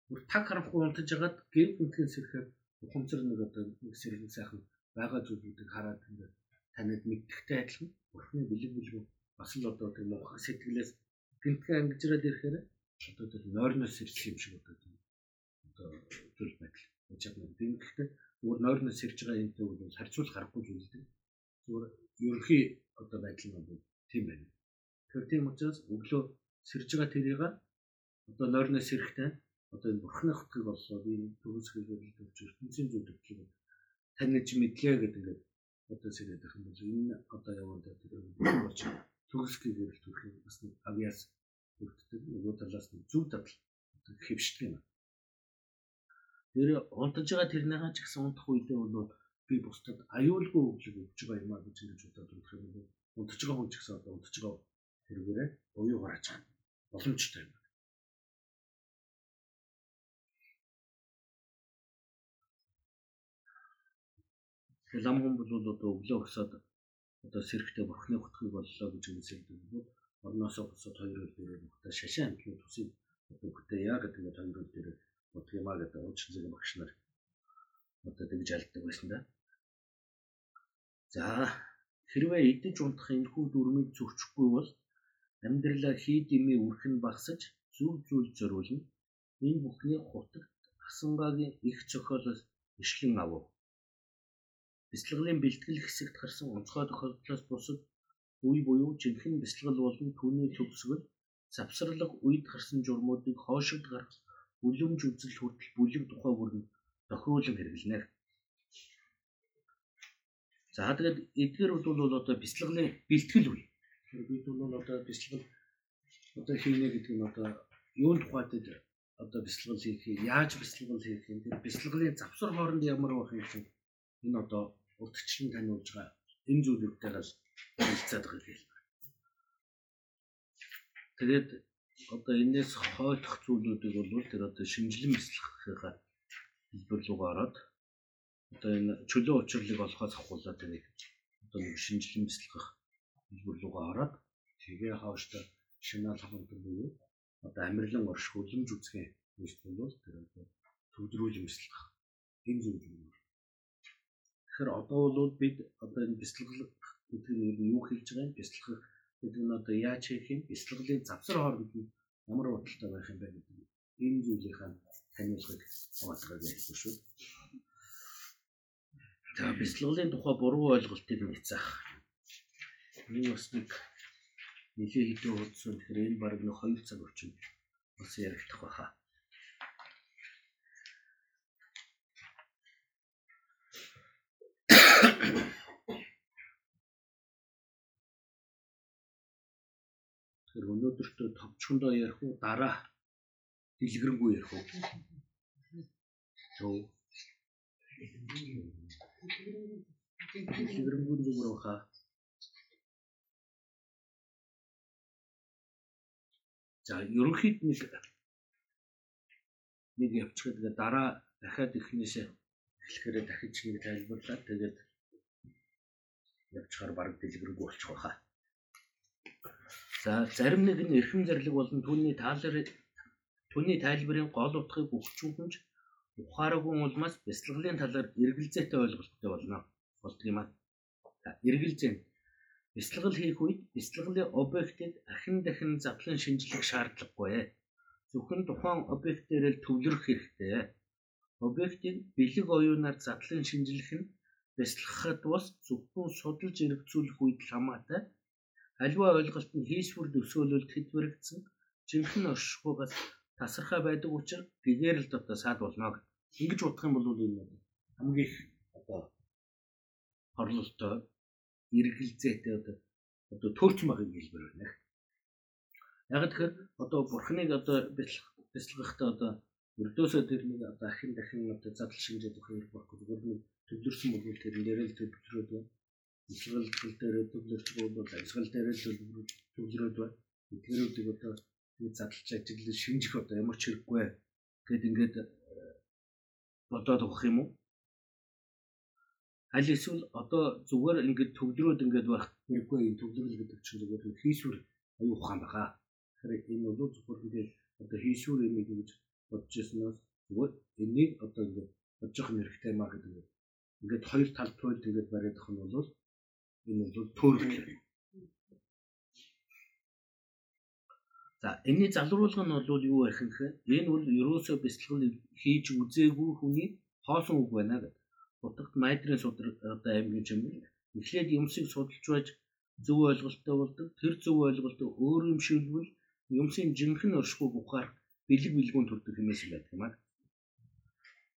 бүр таг харанхуй унтаж агаад гэр бүлийн сэрхээр ухамсар нэг одоо нэг сэрхэн сайхан байгаа зүйлүүдийг хараад ингээд танид мэддэгтэй адилхан бурхны бэлэг бэлгүү бас л одоо тэр муухай сэтгэлээс гинтгэ ангижраад ирэхээр одоо тэр нойрноос ирсэн юм шиг одоо одоо зүйл байдал гэж байна. Тэгэхдээ өөр нойрноос ирж байгаа юмтай бол харьцуулах аргагүй зүйл дээ. Зүгээр ерөнхий одоо байдал нь бол тийм байна. Тэгэхээр тийм учраас өглөө сэрж байгаа тэрийг одоо нойрноос ирэхтэй одоо энэ бурхны хотгийг боллоо би төгс хэлбэрэл төвч ертөнцийн зүйл төвчлөг таньж мэдлээ гэдэг ингээд одоо сэрээд байх юм бол энэ одоо явандаа тэр болж төгс гэрэл төрөх бас нэг авиас бүрддэг нөгөө талаас нь зөв дадал хэвшдэг юм. Тэр унтаж байгаа тэрнийхээ ч гэсэн унтах үедээ бол би бусдад аюулгүй өглөг өгч байгаа юм а гэж ингэж бодоод өгөх юм бол унтаж байгаа хүн ч гэсэн одоо унтаж байгаа тэргээрээ уян гараж байгаа боломжтой юм. Тэгэхээр лам хүн бол одоо өглөө өсөд одоо сэрхтээ бурхны хутгийг боллоо гэж үнсэлдэг бол орноосоо босоод хоёр үйл дээр бүгдээ шашин амтлын одоо бүтээ яа гэдэг нь хоёр үйл дээр бодг юмаа гэдэг уучин зэрэг багш нар одоо тэгж алддаг байсан да. За хэрвээ идэж унтах энэхүү дүрмийг зөрчихгүй бол амьдралаа хий дэмий үрхэн багсаж зүв зүйл зориулна. Энэ бүхний хутагт хасангагийн их цохиолоос ишлэн авав бяцлаглалын бэлтгэл хэсэгт гарсан онцгой тохиолдлоос бусад үе буюу жинхэнэ бяцлаглал болон түүний төгсгөл завсарлах үед гарсан журмуудыг хоошигд гарах үлэмж үзэл хүртэл бүлэг тухай бүрэн тохируулан хэрэглэнэ. За тэгээд эдгээр бол одоо бяцлаглалын бэлтгэл үе. Бид бол одоо бяцлаглал одоо хийнэ гэдэг нь одоо юунд тухайд одоо бяцлаглал хийх, яаж бяцлаглал хийх юм, тэр бяцлаглалын завсар хооронд ямар байх юм чинь энэ одоо урдчлан таниулж байгаа энэ зүйлүүдээр л хэлцээд байгаа юм. Тэгээд одоо энэс хойлох зүйлүүдийг бол тэр одоо шинжилэн бяцлахынхаа хэлбэр рүүгээ ороод одоо энэ чөлөө учрлыг олохоос ахуулаад нэг одоо нэг шинжилэн бяцлах хэлбэр рүүгээ ороод тэгээ хааштай шинэл хамтар буюу одоо амирлан орш хөлөмж үзэх юм бол тэр одоо төвдрүүлэн бяцлах энэ зүйл юм. Тэгэхээр одоо бол бид одоо энэ бяцлал гэдэг нь юу хэлж байгаа юм? Бяцлах гэдэг нь одоо яаж хийх юм? Бяцлаглалын завсар хооронд нь ямар бодолтой байх юм бэ гэдэг энэ зүйлийнхаа таниулгыг хаваалгаж ярьсан шүү. За бяцлаглалын тухай буруу ойлголтыг нэцээх. Энэ бас нэг нэлээд хэдэн удсан тэгэхээр энэ баг нэг 2 цаг орчим бас яригдах байхаа. Тэгэхээр өнөөдөртөө товчхондоо ярих уу дараа дэлгэрэнгүй ярих уу? Зөв. Дэлгэрэнгүй зүгээр хаа. За ерөнхийд нэг нэг явчихдаг тэгээ дараа дахиад эхнээсээ эхлэхээрээ дахиж нэг тайлбарлаад тэгээд явчихаар баг дэлгэрэнгүй болчих واخа. За зарим нэг нь эрхэм зарлиг болон түүний таалар түүний тайлбарын гол утгыг өгчүүхэнж ухаараагүй улмаас бяцлаглалын талаар эргэлзээтэй ойлголттой болно. болдог юм аа. Эргэлзээ нь бяцлагал хийх үед бяцлаглалын объектыг ахин дахин задлан шинжлэх шаардлагагүй. Зөвхөн тухайн объект дээр л төвлөрөх хэрэгтэй. Объектыг бэлэг оюунаар задлан шинжлэх нь бяцлахад бас зөвхөн судалж эргцүүлэх үед хамаатай. Аливаа ойлголт нь хийсвэр төсөөлөлд хэдвэрэгдсэн жинхэнэ оршихуйгаас тасархай байдаг учраас гэгээр л дотоо саад болно. Ингэж бодох юм бол энэ хамгийн их одоо хорлолтой эргэлзээтэй одоо одоо төөрчм багын хэлбэр байна. Яг тэгэхээр одоо бурхныг одоо бяцлагахтаа одоо өрдөөсөө тэр нэг одоо ахин дахин одоо задал шинжээд өгөх хэрэг байхгүй зүгээр нэг төвлөрсөн бол тэрэн дээр л төвлөрөөд байна. Бяцлагал дээр төвлөрч бол ажил дээр л төвлөрөөд байна. Эдгээрүүдийг одоо нэг задлж ажиглаж шинжих одоо ямар ч хэрэггүй гэд ингээд бодоод өгөх юм уу? Аль эсвэл одоо зүгээр ингээд төвлөрөөд ингээд байх хэрэггүй юм төвлөрөл гэдэг чинь зүгээр хийсвэр аюу ухаан байгаа. Тэгэхээр энэ бол зүгээр ингээд одоо хийсвэр юм гэж бодож ирсэнээс зүгээр энийг одоо ингээд бодож хэрэгтэй маа гэдэг. Ингээд хоёр тал туйлд ингээд бариад ах нь бол энэ бол төөрөл. За энэний залруулга нь бол юу байх юм гэхээр энэ бол ерөөсөө бяцлал хийж үзээгүй хүний хоосон үг байна гэдэг. Утгад майдрын судар одоо аймгийн чимэл эхлээд юмсыг судалж байж зөв ойлголттой болдог. Тэр зөв ойлголтоо өөр юм шилбэл юмсын жинхэнэ оршихуйг ухаар бэлэг бэлгүүн төрдөг хэмээс юм байдаг юм аа.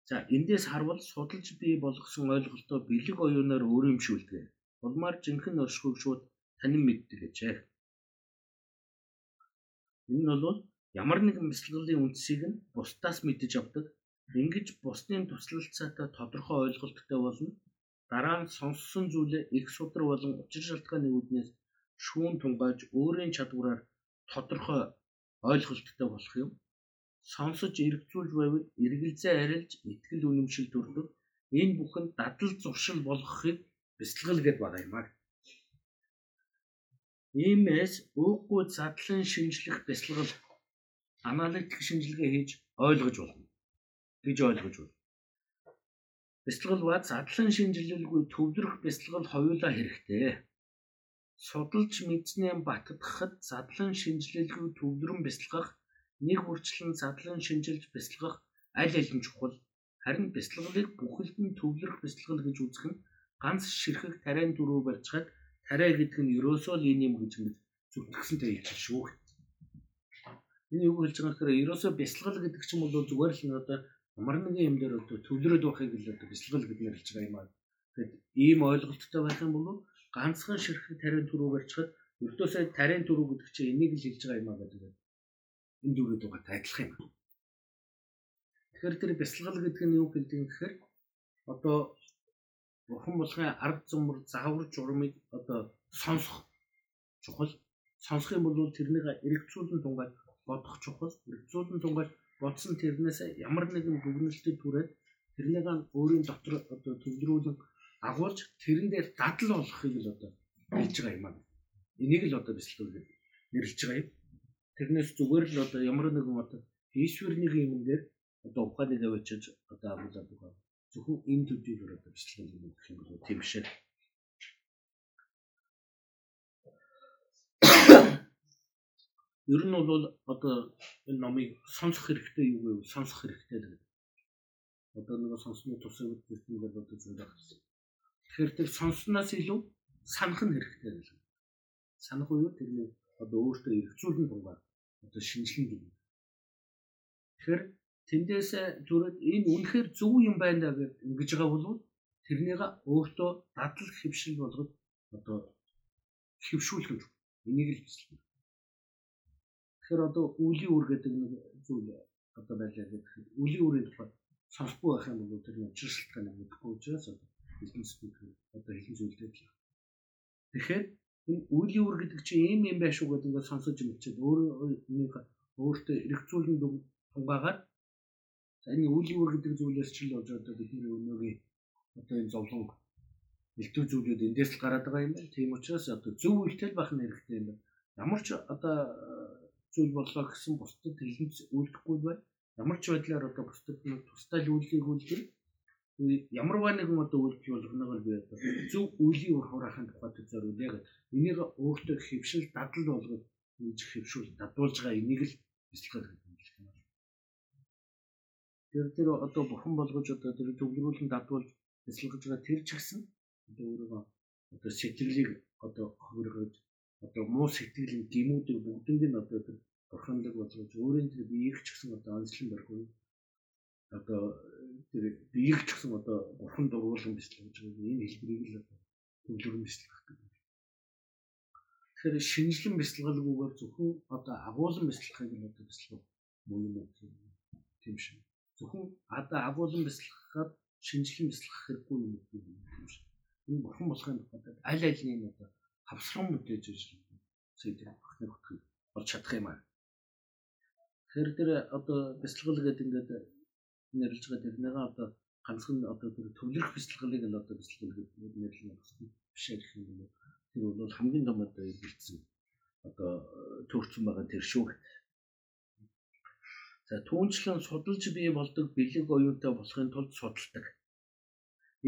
За эндээс харвал судалж бий болгосон ойлголтоо бэлэг оюунаар өөр юм шүүлдэг. Улмаар жинхэнэ оршихуйг шууд танин мэддэг гэжээ. Энэ нь бол ямар нэгэн бяцлаглалын үндсийг нь бусдаас мэдэж авдаг. Ингэж бусдын туслалцаатай тодорхой ойлголттой болно. Дараа нь сонссон зүйлээ их судар болон учир шалтгааны үүднээс шүүн тунгааж өөрийн чадвараар тодорхой ойлголттой болох юм. Сонсож эргцүүлж байвал эргэлзээ арилж итгэл үнэмшил төрдөг. Энэ бүхэн дадал зуршил болгохыг бяцлагал гэдээ байгаа юм аа. Иймээс ууггүй задлан шинжлэх бяцлагал аналитик шинжилгээ хийж ойлгож болно гэж ойлгож байна. Бяцлагал ба задлан шинжилэлгүй төвлөрөх бяцлагал хоёулаа хэрэгтэй. Судалж мэдснээ баттгахад задлан шинжилэлгүй төвлөрөн бяцлагах нэг үрчлэн задлан шинжилж бяцлагах аль аль нь чухал харин бяцлаглыг бүхэлд нь төвлөрөх бяцлагал гэж үзэх нь ганц ширхэг тариан дөрөв барьцгаад тариа гэдэг нь ерөөсөө л энэ юм гэж ингэж зүтгэсэнтэй хэлж шүү. Энэ юу хэлж байгаа гэхээр ерөөсөө бяцлагал гэдэг чинь бол зүгээр л одоо ямар нэгэн юм дээр одоо төвлөрөөд байхыг л одоо бяцлагал гэдгээр хэлж байгаа юм аа. Тэгэхээр ийм ойлголттой байх юм бол ганцхан ширхэг тариан дөрөв барьцгаад ердөөсөө тариан дөрөв гэдэг чинь энийг л хэлж байгаа юм аа гэдэг. Энд дөрөв дугаартай адилхан юм. Тэгэхээр тэр бяцлагал гэдэг нь юу гэдэг юм гэхээр одоо бурхан болгын ард зумбар заавар журмыг одоо сонсох чухал сонсох юм бол тэрнийг эргэцүүлэн тунгаад бодох чухал эргэцүүлэн тунгаад бодсон тэрнээс ямар нэгэн дүгнэлтэд түрээд тэрнийг өөрийн дотор одоо төвлөрүүлэн агуулж тэрэн дээр дадал болгохыг л одоо хэлж байгаа юм аа. Энийг л одоо бэлтгэл гэж нэрлэж байгаа юм. Тэрнээс зүгээр л одоо ямар нэгэн одоо Ишвэрний юм дээр одоо ухааныг авчиж одоо агуулдаг байгаа зөвхөн энэ төдийг одоо бичлэг юм гэх юм бол тийм шээ. Ер нь бол одоо энэ номыг сонсох хэрэгтэй юу гэвэл сонсох хэрэгтэй гэдэг. Одоо нэг сонсны тусаа үгдсэн бол одоо зөндөх. Тэгэхээр тэр сонсноос илүү санах нь хэрэгтэй л. Санах уу тэрний одоо өөртөө эргцүүлэн тунгаа одоо шинжилэн гэдэг. Тэгэхээр тэндээс түрээд энэ үнэхээр зөв юм байна гэж ингэж байгаа бол тэрнийг өөртөө дадал хөвшил болгоод одоо хөвшүүлэх юм. Энийг л хэлсэн. Тэгэхээр одоо үлийн үр гэдэг нэг зүйл одоо байлаа гэхэд үлийн үрийн тухай сонсохгүй байх юм бол тэр нэг шилжилтгааны мэдэхгүй учраас хэлэн сэтгэл одоо хэлэн зүйлдээ л. Тэгэхээр энэ үлийн үр гэдэг чинь ийм юм байх шүү гэдэг ингээд сонсож мэдчихэд өөрөө өөртөө эргцүүлэн тунгаагаад энэ үлийн үр гэдэг зүйлээс ч л одоо бидний өнөөгийн одоо энэ зовлон элдв зүйлүүд эндээс л гараад байгаа юм байна. Тийм учраас одоо зөв үйлдэл байх нь хэрэгтэй юм байна. Ямар ч одоо зүйл боллоо гэсэн бусдад хэлэнц үлдэхгүй байна. Ямар ч байдлаар одоо бусдад нэг тусдаа л үйлийг үлдэх ямарваа нэгэн одоо үйлдэл болгоноогоор би одоо зөв үеийн ур хураахын тухайд зориул яг энийг өөртөө хөвшил дадал болгоод үүж хөвшүүл дадуулж байгаа энийг л бэлтгэл гэдэг. Тэр тэр одоо бурхан болгож одоо тэр төвлөрүүлэн дадуулж бэлтгэж байгаа тэр ч гэсэн одоо өөрөө одоо сэтгэлийг одоо хөргөж одоо муу сэтгэлийн гимүүдийг бүгднийг нь одоо тэр бурханлаг болгож өөрийн тэр биеийг ч гэсэн одоо онцлон барих одоо тэр биеийг ч гэсэн одоо бурхан дургуулсан бэлтгэж байгаа энэ хэлбэрийг л төвлөрөн бэлтгэх гэдэг. Тэгэхээр шинжлэн бэлтгэлгүйгээр зөвхөн одоо агуулсан бэлтгэхийг л одоо бэлтгэх муу юм уу тийм шиг. Зөвхөн одоо агуулсан бэлтгэхэд шинжлэн бэлтгэх хэрэггүй юм уу юм шиг. Энэ бурхан болохын тулд аль альний нь одоо хавсран мэдээж ижил сэдв ахны хөтгөл болж чадах юм аа. Тэгэхээр тэр одоо бэлтгэл гэдэг ингээд нэрлж байгаа тэрнийг одоо ганцхан одоо тэр төвлөрөх бэлтгэлийг л одоо бэлтгэл гэдэг нэрлэн биш гэх юм бол тэр бол хамгийн том одоо илэрсэн одоо төрсөн байгаа тэр шүү. За түүнчлэн судалж бий болдог бэлэг оюунтай болохын тулд судалдаг.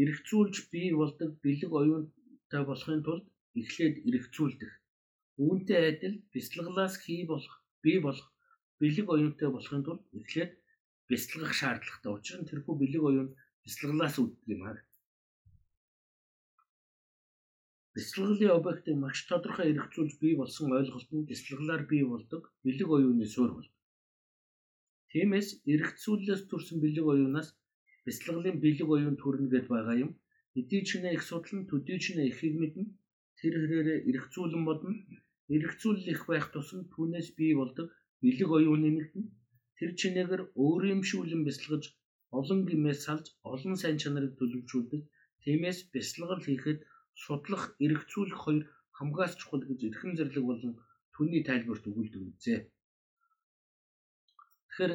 Иргэцүүлж бий болдог бэлэг оюунтай болохын тулд эхлээд эргцүүлдэг. Үүнтэй адил бяцлаглаас хий болох бий болох бэлэг оюунтай болохын тулд эхлээд бяцлагах шаардлагатай. Учир нь тэрхүү бэлэг оюун бяцлаглаас үүддэг юм аа. Бяцлаглалын объектыг маш тодорхой эргцүүлж бий болсон ойлголт нь бяцлаглаар бий болдог бэлэг оюуны суурь бол. Тиймээс эргцүүлэлээс төрсэн бэлэг оюунаас бяцлаглалын бэлэг оюун төрнө гэд байгаа юм. Эдийн чинээ их судлан төдий чинээ ихийг мэднэ тэр хэрээрээ эргцүүлэн бодно. Эргцүүлэл их байх тусам түүнээс бий болдог бэлэг оюуны нэгдэн тэр чинээгээр өөрөмшүүлэн бясалгаж олон гимээс салж олон сайн чанарыг төлөвшүүлдэг. Тиймээс бясалгал хийхэд судлах, эргцүүлэх хоёр хамгаас чухал гэж эрхэм зэрлэг болон түүний тайлбарт өгүүлдэг үзье. Тэгэхээр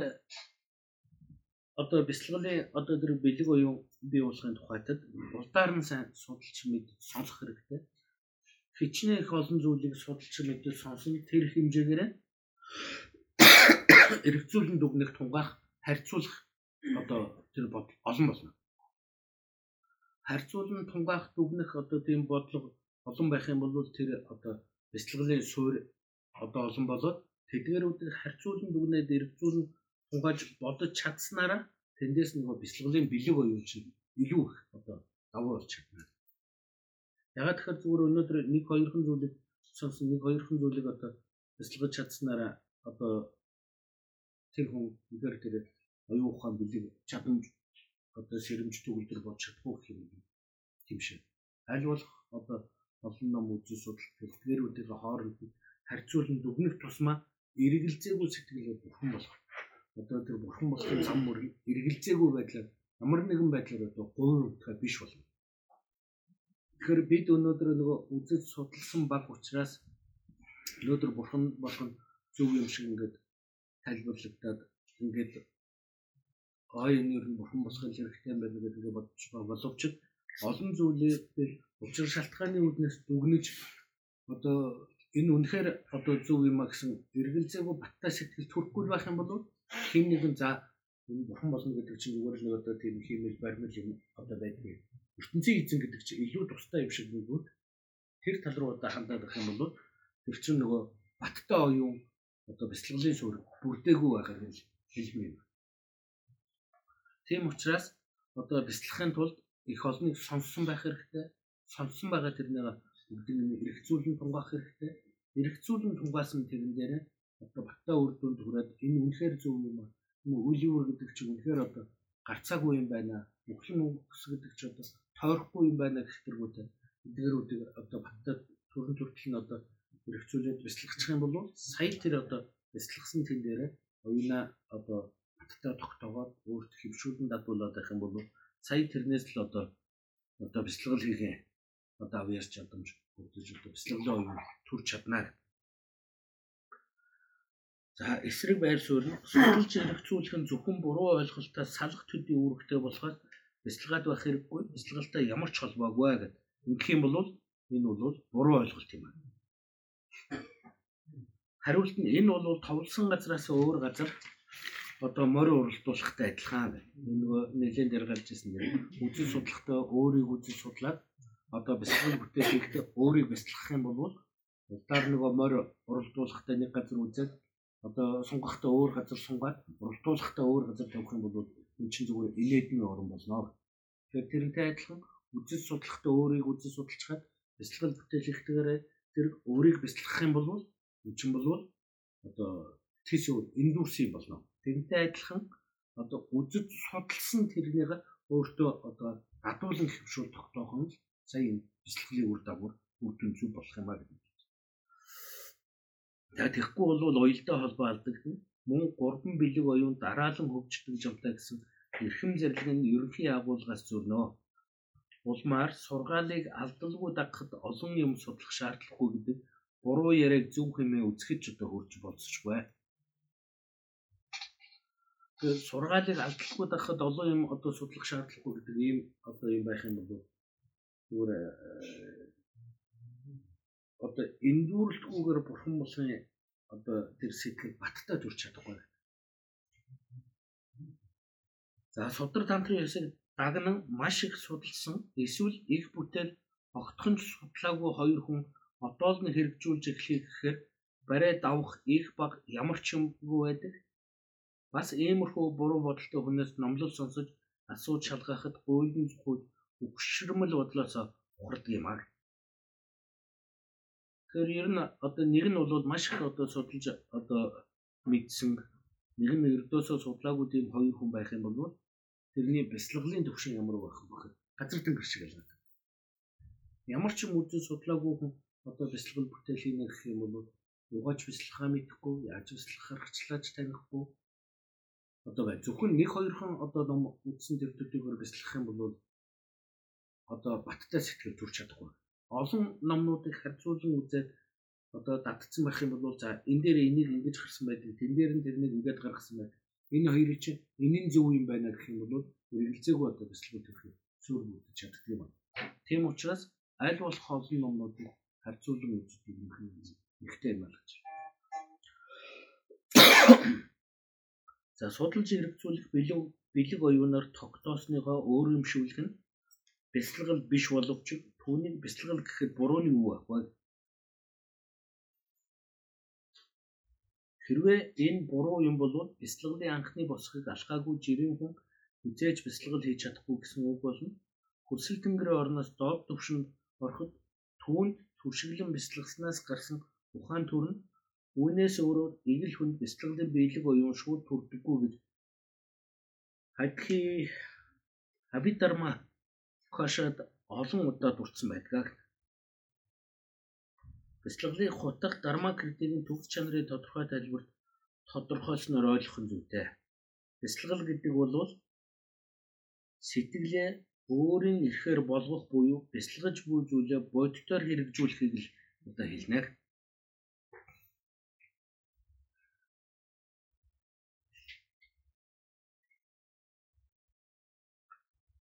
одоо бясалгалын одоо тэр бэлэг оюун бий болохын тухайд урдаар нь сайн судалж мэд сонсох хэрэгтэй хичнээн их олон зүйлийг судалж мэдээ сонсон тэр хэмжээгээр эргцүүлэн дүгнэх тунгаах харьцуулах одоо тэр бодол олон болно. Харьцуулан тунгаах дүгнэх одоо тийм бодлого олон байх юм бол тэр одоо бяцлаглалын суурь одоо олон болоод тэдгээрүүдийг харьцуулан дүгнээд эргцүүлэн тунгааж бодож чадсанараа тэндээс нөгөө бяцлаглалын бэлэг оюун чинь илүү их одоо давуу болж чадна. Ягаад тэгэхээр зүгээр өнөөдөр нэг хоёрхан зүйлийг сонсон нэг хоёрхан зүйлийг одоо бяцлагж чадсанараа одоо тэр хүн үнээр тэр оюун ухаан бэлэг чадамж одоо сэрэмж төгөлдөр болж чадахгүй гэх юм тийм шиг. Аль болох одоо олон ном үзэн судалт бэлтгэрүүдийн хооронд харьцуулан дүгнэх тусмаа эргэлзээгүй сэтгэлээ бурхан болох. Одоо тэр бурхан болохын зам мөр эргэлзээгүй байдлаар ямар нэгэн байдлаар одоо утгаа биш болно. Тэгэхээр бид өнөөдөр нөгөө үзэж судалсан баг учраас өнөөдөр бурхан болгон зөв юм шиг ингээд тайлбарлагдаад ингээд ой энэ нь бурхан босгох хэрэгтэй юм байна гэдэг ингээд бодож байгаа боловч олон зүйлээр учир шалтгааны үүднээс дүгнэж одоо энэ үнэхээр одоо зөв юм а гэсэн эргэлзээгүй баттай сэтгэл төрөхгүй байх юм бол хин нэгэн за энэ бурхан болно гэдэг чинь зүгээр л нэг одоо тийм химэл баримл юм одоо байдаг ертөнцийн эзэн гэдэг чинь илүү тустай юм шиг нэгүүд тэр тал руу одоо хандаад байх юм бол тэр чинь нөгөө баттай оюун одоо бяцлаглалын суурь бүрдээгүй байхаар гэж хэлмээ юм. Тийм учраас одоо бяцлахын тулд их олныг сонссон байх хэрэгтэй. Сонссон байгаа тэрнийг бүгдийг нь эргцүүлэн тунгаах хэрэгтэй. Эргцүүлэн тунгаасан тэрэн дээр одоо баттай үр дүнд хүрээд энэ үнэхээр зөв юм аа. Энэ үеийн гэдэг чинь үнэхээр одоо гарцаагүй юм байна. Мөхлөн өнгөс гэдэг чинь одоо тойрохгүй юм байна гэх тэргүүтэй эдгэрүүдийг одоо баттай төрөн төртөл нь одоо хэрэгцүүлээд бяцлагчих юм бол сая тэр одоо бяцлагсан тэн дээр оюуна одоо баттай тогтоогоод өөрт хөвшүүлэн дадуулаад байх юм бол сая тэрнээс л одоо одоо бяцлагал хийх одоо авьяарч чадамж өгдөж одоо бяцлаглын оюун төр чадна. За эсрэг байр суурь нь судалж хэрэгцүүлэх нь зөвхөн буруу ойлголтоос салах төдий үүрэгтэй болохоос бяцлагаад байх хэрэггүй, бяцлагалтай ямар ч холбоогүй гэдэг. Ингэх юм бол энэ бол буруу ойлголт юм аа. Хариулт нь энэ бол товлсон газраас өөр газар одоо морь уралдуулахтай адилхан байна. Энэ нөгөө нэлээд дээр гарч ирсэн дэр үзэл судлахтай өөрийг үзэл судлаад одоо бяцлал бүтээл хийхдээ өөрийг бяцлах юм бол удаар нөгөө морь уралдуулахтай нэг газар үзээд одоо сунгахтай өөр газар сунгаад уралдуулахтай өөр газар тавих юм бол энэ чинь зүгээр инээдмийн орн болно. Тэгэхээр тэрнтэй адилхан үзэл судлахтай өөрийг үзэл судалж чад бяцлал бүтээл хийхдээ тэр өөрийг бяцлах юм бол энэ чинь бол одоо тэс индүүрс юм болно. Тэрнтэй адилхан одоо үзэж судалсан тэрнийг өөртөө одоо гадуулан хөвшүүл тогтоох нь сая энэ бяцлаглын үр дагавар үр дүн зүг болох юм аа гэдэг. За тэгэхгүй бол уялдаа холбоо алдагдана. Мөн 3 бэлэг оюун дараалан хөгждөг жамтай гэсэн эрхэм зэрлэг нь ерөнхий агуулгаас зөрнөө. Улмаар сургаалыг алдалгүй дагахад олон юм судлах шаардлагагүй гэдэг буруу яриаг зөв хэмээн үзэхэд ч одоо хурж болцсохгүй. Тэгээд сургаалыг алдахгүй дагахад олон юм одоо судлах шаардлагагүй гэдэг ийм одоо юм байх юм бол зүгээр одоо эндүүрлэлгүйгээр бурхан болсон одоо тэр сэтгэл баттай төрч чадахгүй. За судар тантрын ёсыг дагнан маш их судалсан эсвэл их бүтээл огтхонч судлаагүй хоёр хүн одоол нь хэрэгжүүлж эхлэх гэхээр барай давах их баг ямар ч юмгүй байдаг. Бас иймэрхүү буруу бодолтой хүнээс номлол сонсож асууж шалгахад гуйлын зүгүүд өгшөрмөл бодлоос ухардаг юм аа. Тэгэхээр ер нь одоо нэг нь бол маш их одоо судалж одоо мэдсэн нэг нь ердөөсөө судлаагүй тийм хоёр хүн байх юм бол тэрний бяцлаглалын төвшин ямар байх вэ? Газар тэнгэр шиг ялгаад. Ямар ч юм үзэн судлаагүй хүн одоо бяцлал бүтээлийн гэх юм бол угааж бяцлахаа мэдэхгүй, яаж бяцлах аргачлаач танихгүй. Одоо бай зөвхөн нэг хоёрхан одоо ном үдсэн төр төдийгөр бяцлах юм бол одоо баттай сэтгэл төрч чадахгүй. Олон номнуудыг харьцуулан үзээд одоо датцсан байх юм бол за энэ дээр энийг ингэж гарсан байдаг, тэн дээр нь тэрнийг ингэж гаргасан байдаг. Энэ хоёрыг чинь нь зөв юм байна гэх юм бол үргэлжлээгүй одоо бяцлал төрөх зөөр бүтэж чаддаг юм байна. Тийм учраас аль болох олон номнуудыг харьцуулан үздэг юм ихтэй юм байна гэж. За судалж хэрэгцүүлэх бэлэг бэлэг оюунаар тогтоосныгоо өөр юм шүүлэх нь бяцлагал биш боловч түүнийг бяцлагал гэхэд бурууны юу ах вэ? Хэрвээ энэ буруу юм бол бяцлаглын анхны босхыг алхаагүй жирийн хүн хизээж бяцлагал хийж чадахгүй гэсэн үг болно. Хүсэл тэнгэрийн орноос доод түвшинд ороход түүнд түршиглэн бяцлагснаас гарсан ухаан төр нь үүнээс өөрөөр эгэл хүнд бяцлаглын биелэг оюун шууд төрдөггүй гэж хадхи хабидарма кошод олон удаа дурдсан байдаг. Бяцлаглын хутга дарма кредитийн төгс чанарын тодорхой тайлбарт тодорхойлсноор ойлгох нь зүйтэй. Бяцлагал гэдэг бол сэтгэлээ өөрийн эрхээр болгох буюу бяцлагж буй зүйлээ бодитоор хэрэгжүүлэхийг л одоо хэлнэ.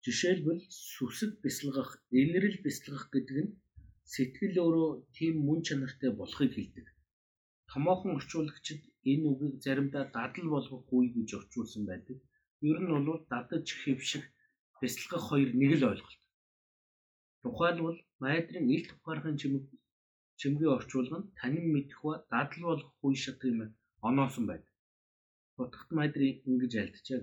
Жишээлбэл сүсэг бяцлагах, инэрэл бяцлагах гэдэг нь сэтгэл өөрөө тийм мөн чанартай болохыг хэлдэг. Томоохон орчуулагчид энэ үгийг заримдаа дадал болгох үе гэж орчуулсан байдаг. Ер нь бол дадаж хэвших бяцлагах хоёр нэг л ойлголт. Тухайлбал майдрын илт ухаархын чимэг чимгийн орчуулга нь танин мэдэх ба дадал болох үе шат юм оноосон байдаг. Утгат майдрын ингэж альтжээ.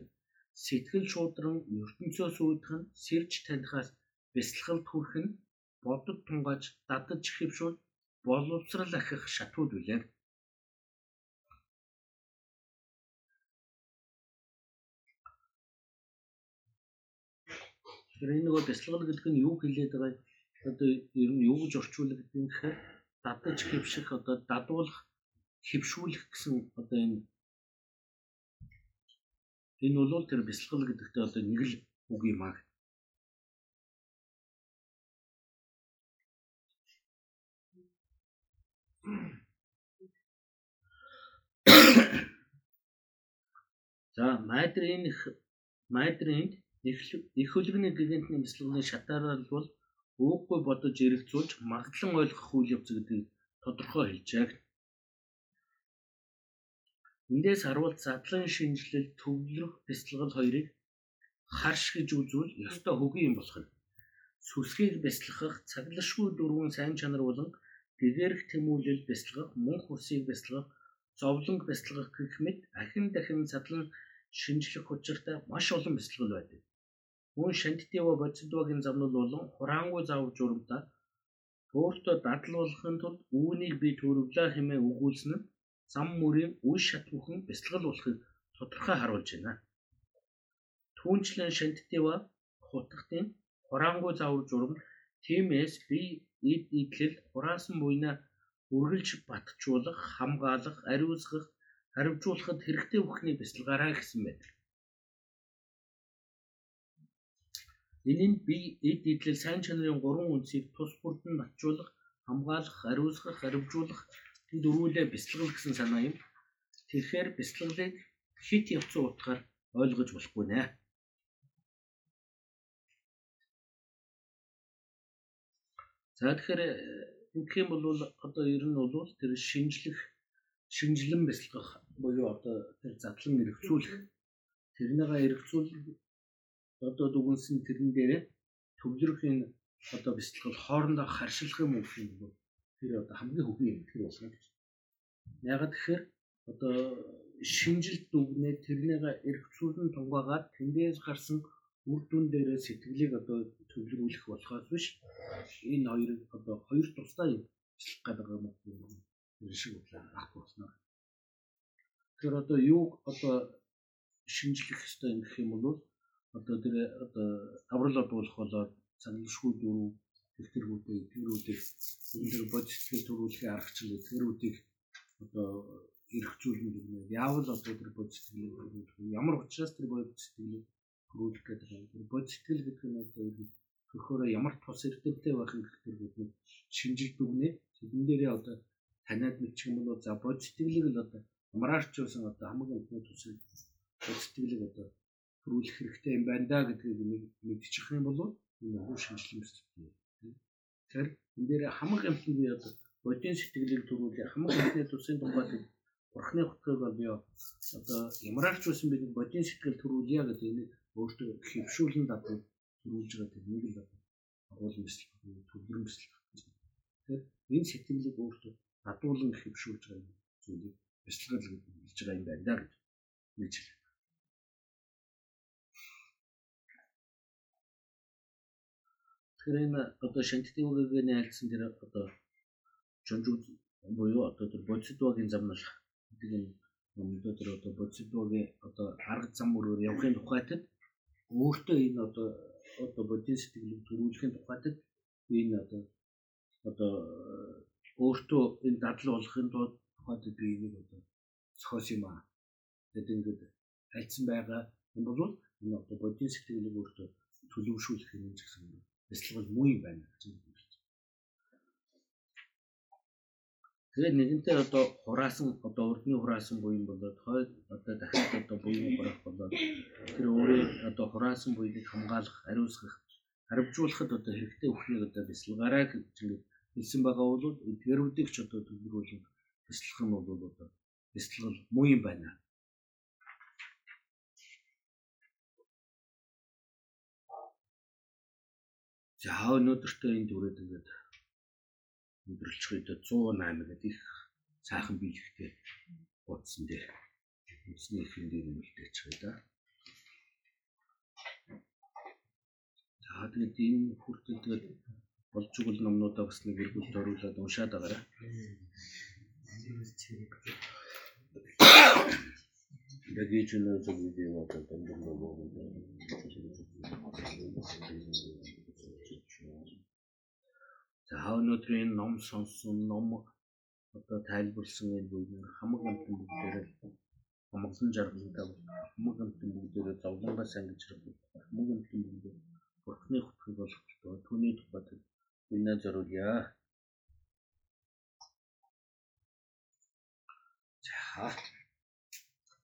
Сэтгэл шуудран ертөнцөөс үүдэх нь сэрж танихаас бяцлахал төрөх нь бодод тунгааж дадаж хэвшүүл боловсрал ахих шатууд үлээ. Тэгэхээр энэ нөгөө бяцлал гэдэг нь юу хэлээд байгаа одоо ер нь юу гэж нь гэхээр дадаж хэвших одоо дадуулах хөвшүүлэх гэсэн одоо энэ энэ бол тэр бясалгал гэдэгтээ одоо нэг л үг юм аа. За майдрын майдрын их хөлгөний гигантны бясалганы шатаарал бол өөхгүй бодож эргэлзүүлж магадлан ойлгох үйл явц гэдгийг тодорхой хэлжээ. Эндээс харуул задлан шинжилэл төвлөрөх бясалгал хоёрыг харш гэж үзвэл ёстой хөгийн юм болох нь. Сүсгийг бясалгах цаглашгүй дөрвөн сайн чанар болон гэгэрх тэмүүлэл бясалгах, мөнх усыг бясалгах, зовлонг бясалгах гэх мэт ахин дахин задлан шинжлэх учиртай маш олон бясалгал байдаг. Мөн шантитива бодисдвогийн замнууд болон хураангүй зав журамтай өөртөө дадлуулахын тулд үүнийг би төрөвлөө хэмээн өгүүлсэн нь зам мөрийн үе шат бүхэн бясалгал болохыг тодорхой харуулж байна. Түүнчлэн шантитива хутгтын хураангүй зав журам тиймээс би эд идлэл хураасан буйна үргэлж батжуулах, хамгаалах, ариусгах, харивжуулахад хэрэгтэй бүхний бясалгаараа гэсэн байдаг. Энэ нь би эд идлэл сайн чанарын гурван үндсийг тус бүрд нь батжуулах, хамгаалах, ариусгах, харивжуулах энэ дөрвөлээ бясалгал гэсэн санаа юм. Тэгэхээр бясалгалыг хит явцсан утгаар ойлгож болохгүй нэ. За тэгэхээр ингэх юм бол одоо ер нь бол тэр шинжлэх шинжилэн бясалгах буюу одоо тэр задлан эргцүүлэх тэрнийгээ эргцүүлэх одоо дүгнсэн тэрэн дээрээ төвлөрөх энэ одоо бясалгал хоорондоо харшилах юм уу гэх юм бол тэр одоо хамгийн хөгийн юм тэр болно гэж. Ягаад тэгэхээр одоо шинжилт дүгнээ тэрнийгээ эргцүүлэн тунгаагаад тэндээс гарсан үр дүн дээрээ сэтгэлийг одоо төвлөрүүлэх болохоос биш энэ хоёрыг одоо хоёр тусдаа юм бичлэх гэдэг юм уу? Тэр шиг бодлоо авах болно. Тэгэхээр одоо юу одоо шинжлэх ёстой юм гэх юм бол одоо тэр одоо аврал бодуулах болоод саналшгүй дөрөв төвтөргүүдээ тэрүүдийг энэ бод сэтгэл төрүүлэхээ аргачлал тэрүүдийг одоо эргцүүлнэ гэх юм. Яавал одоо тэр бод сэтгэл ямар учраас тэр бод сэтгэл төрүүлэх гэдэг юм. Тэр бод сэтгэл гэдэг нь одоо төрхөөрөө ямар тус эрдэмтэй байх юм гэх тэр бидний шинжил дүгнээ тэрэн дээрээ одоо таниад мэдчих юм бол за бод сэтгэлийг л одоо ямарч байсан одоо хамгийн өндөр тусыг бод сэтгэлийг одоо төрүүлэх хэрэгтэй юм байна да гэдгийг мэдчих юм бол энэ хуу шинжилгээ мэт. Тэгэхээр энэ дээр хамаг амтны би одоо бодийн сэтгэлийг төрүүлээ хамаг амтны тусын тунгаад бурхны хөтлөг бол би одоо ямарч байсан би бодийн сэтгэл төрүүлье гэдэг энэ өөртөө хөвшүүлэн дадвал төрүүлж байгаа тэр нэг л агуулсан мэтэл төвлөрөн мэтэл. Тэгэхээр энэ сэтгэлийг өөртөө дадуулан хөвшүүлж байгаа зүйлийг бяцлагал гэж хэлж байгаа юм байна гэж мэдж байна. Тэгэхээр энэ одоо шантитын үгэгийн айлцсан тэр одоо чонжууд буюу одоо тэр бодисдвогийн замнал гэдэг юм одоо тэр одоо бодисдвогийн одоо арга зам мөрөөр явахын тухайд өөртөө энэ одоо одоо бодийн сэтгэлийг төрүүлэхийн тухайд энэ одоо одоо өөртөө энэ дадал болохын тулд тухайд би энийг одоо зохиос юм аа. Тэгэд ингээд альцсан байгаа юм бол энэ одоо бодийн сэтгэлийг өөртөө төлөвшүүлэх юм гэсэн юм. Бяцлал муу юм байна гэж юм. Тэгээд нэгэнтээ одоо хураасан одоо урдны хураасан буян болоод хойд одоо дахиад одоо буян хураах болоод тэр өөрөө одоо хураасан буяныг хамгаалах, ариусгах, харамжуулахад одоо хэрэгтэй өхнийг одоо бясалгаарай гэж хэлсэн байгаа бол тэрүүдийг ч одоо төвлөрүүлэн бясалгах нь бол одоо бясалгал муу юм байна. За өнөөдөртөө энэ дүрээд ингээд өдрөлч үед 108 гэдэг их цаахан биелэгтэй бодсон дээр үсний ихэн дээр нэмэлтэж байгаа да. За тэгээд энэ хүртэл тэгээд болж игэл номнуудаа бас нэг эргүүлт оруулаад уншаад байгаарай. Дагиж нөө зөв видео одоо дөнгөр За өнөөдрийн ном сонсон ном одоо тайлбарлсан энэ бүгд хамаг амтан бүгдээрээ хамглан жаргалтай хамаг амтан бүгдээрээ зовлонгоос ангиж ирэх хамаг амтан бүгдээ бурхны болох болтугай түүний тухайд үнэ зориулъя. За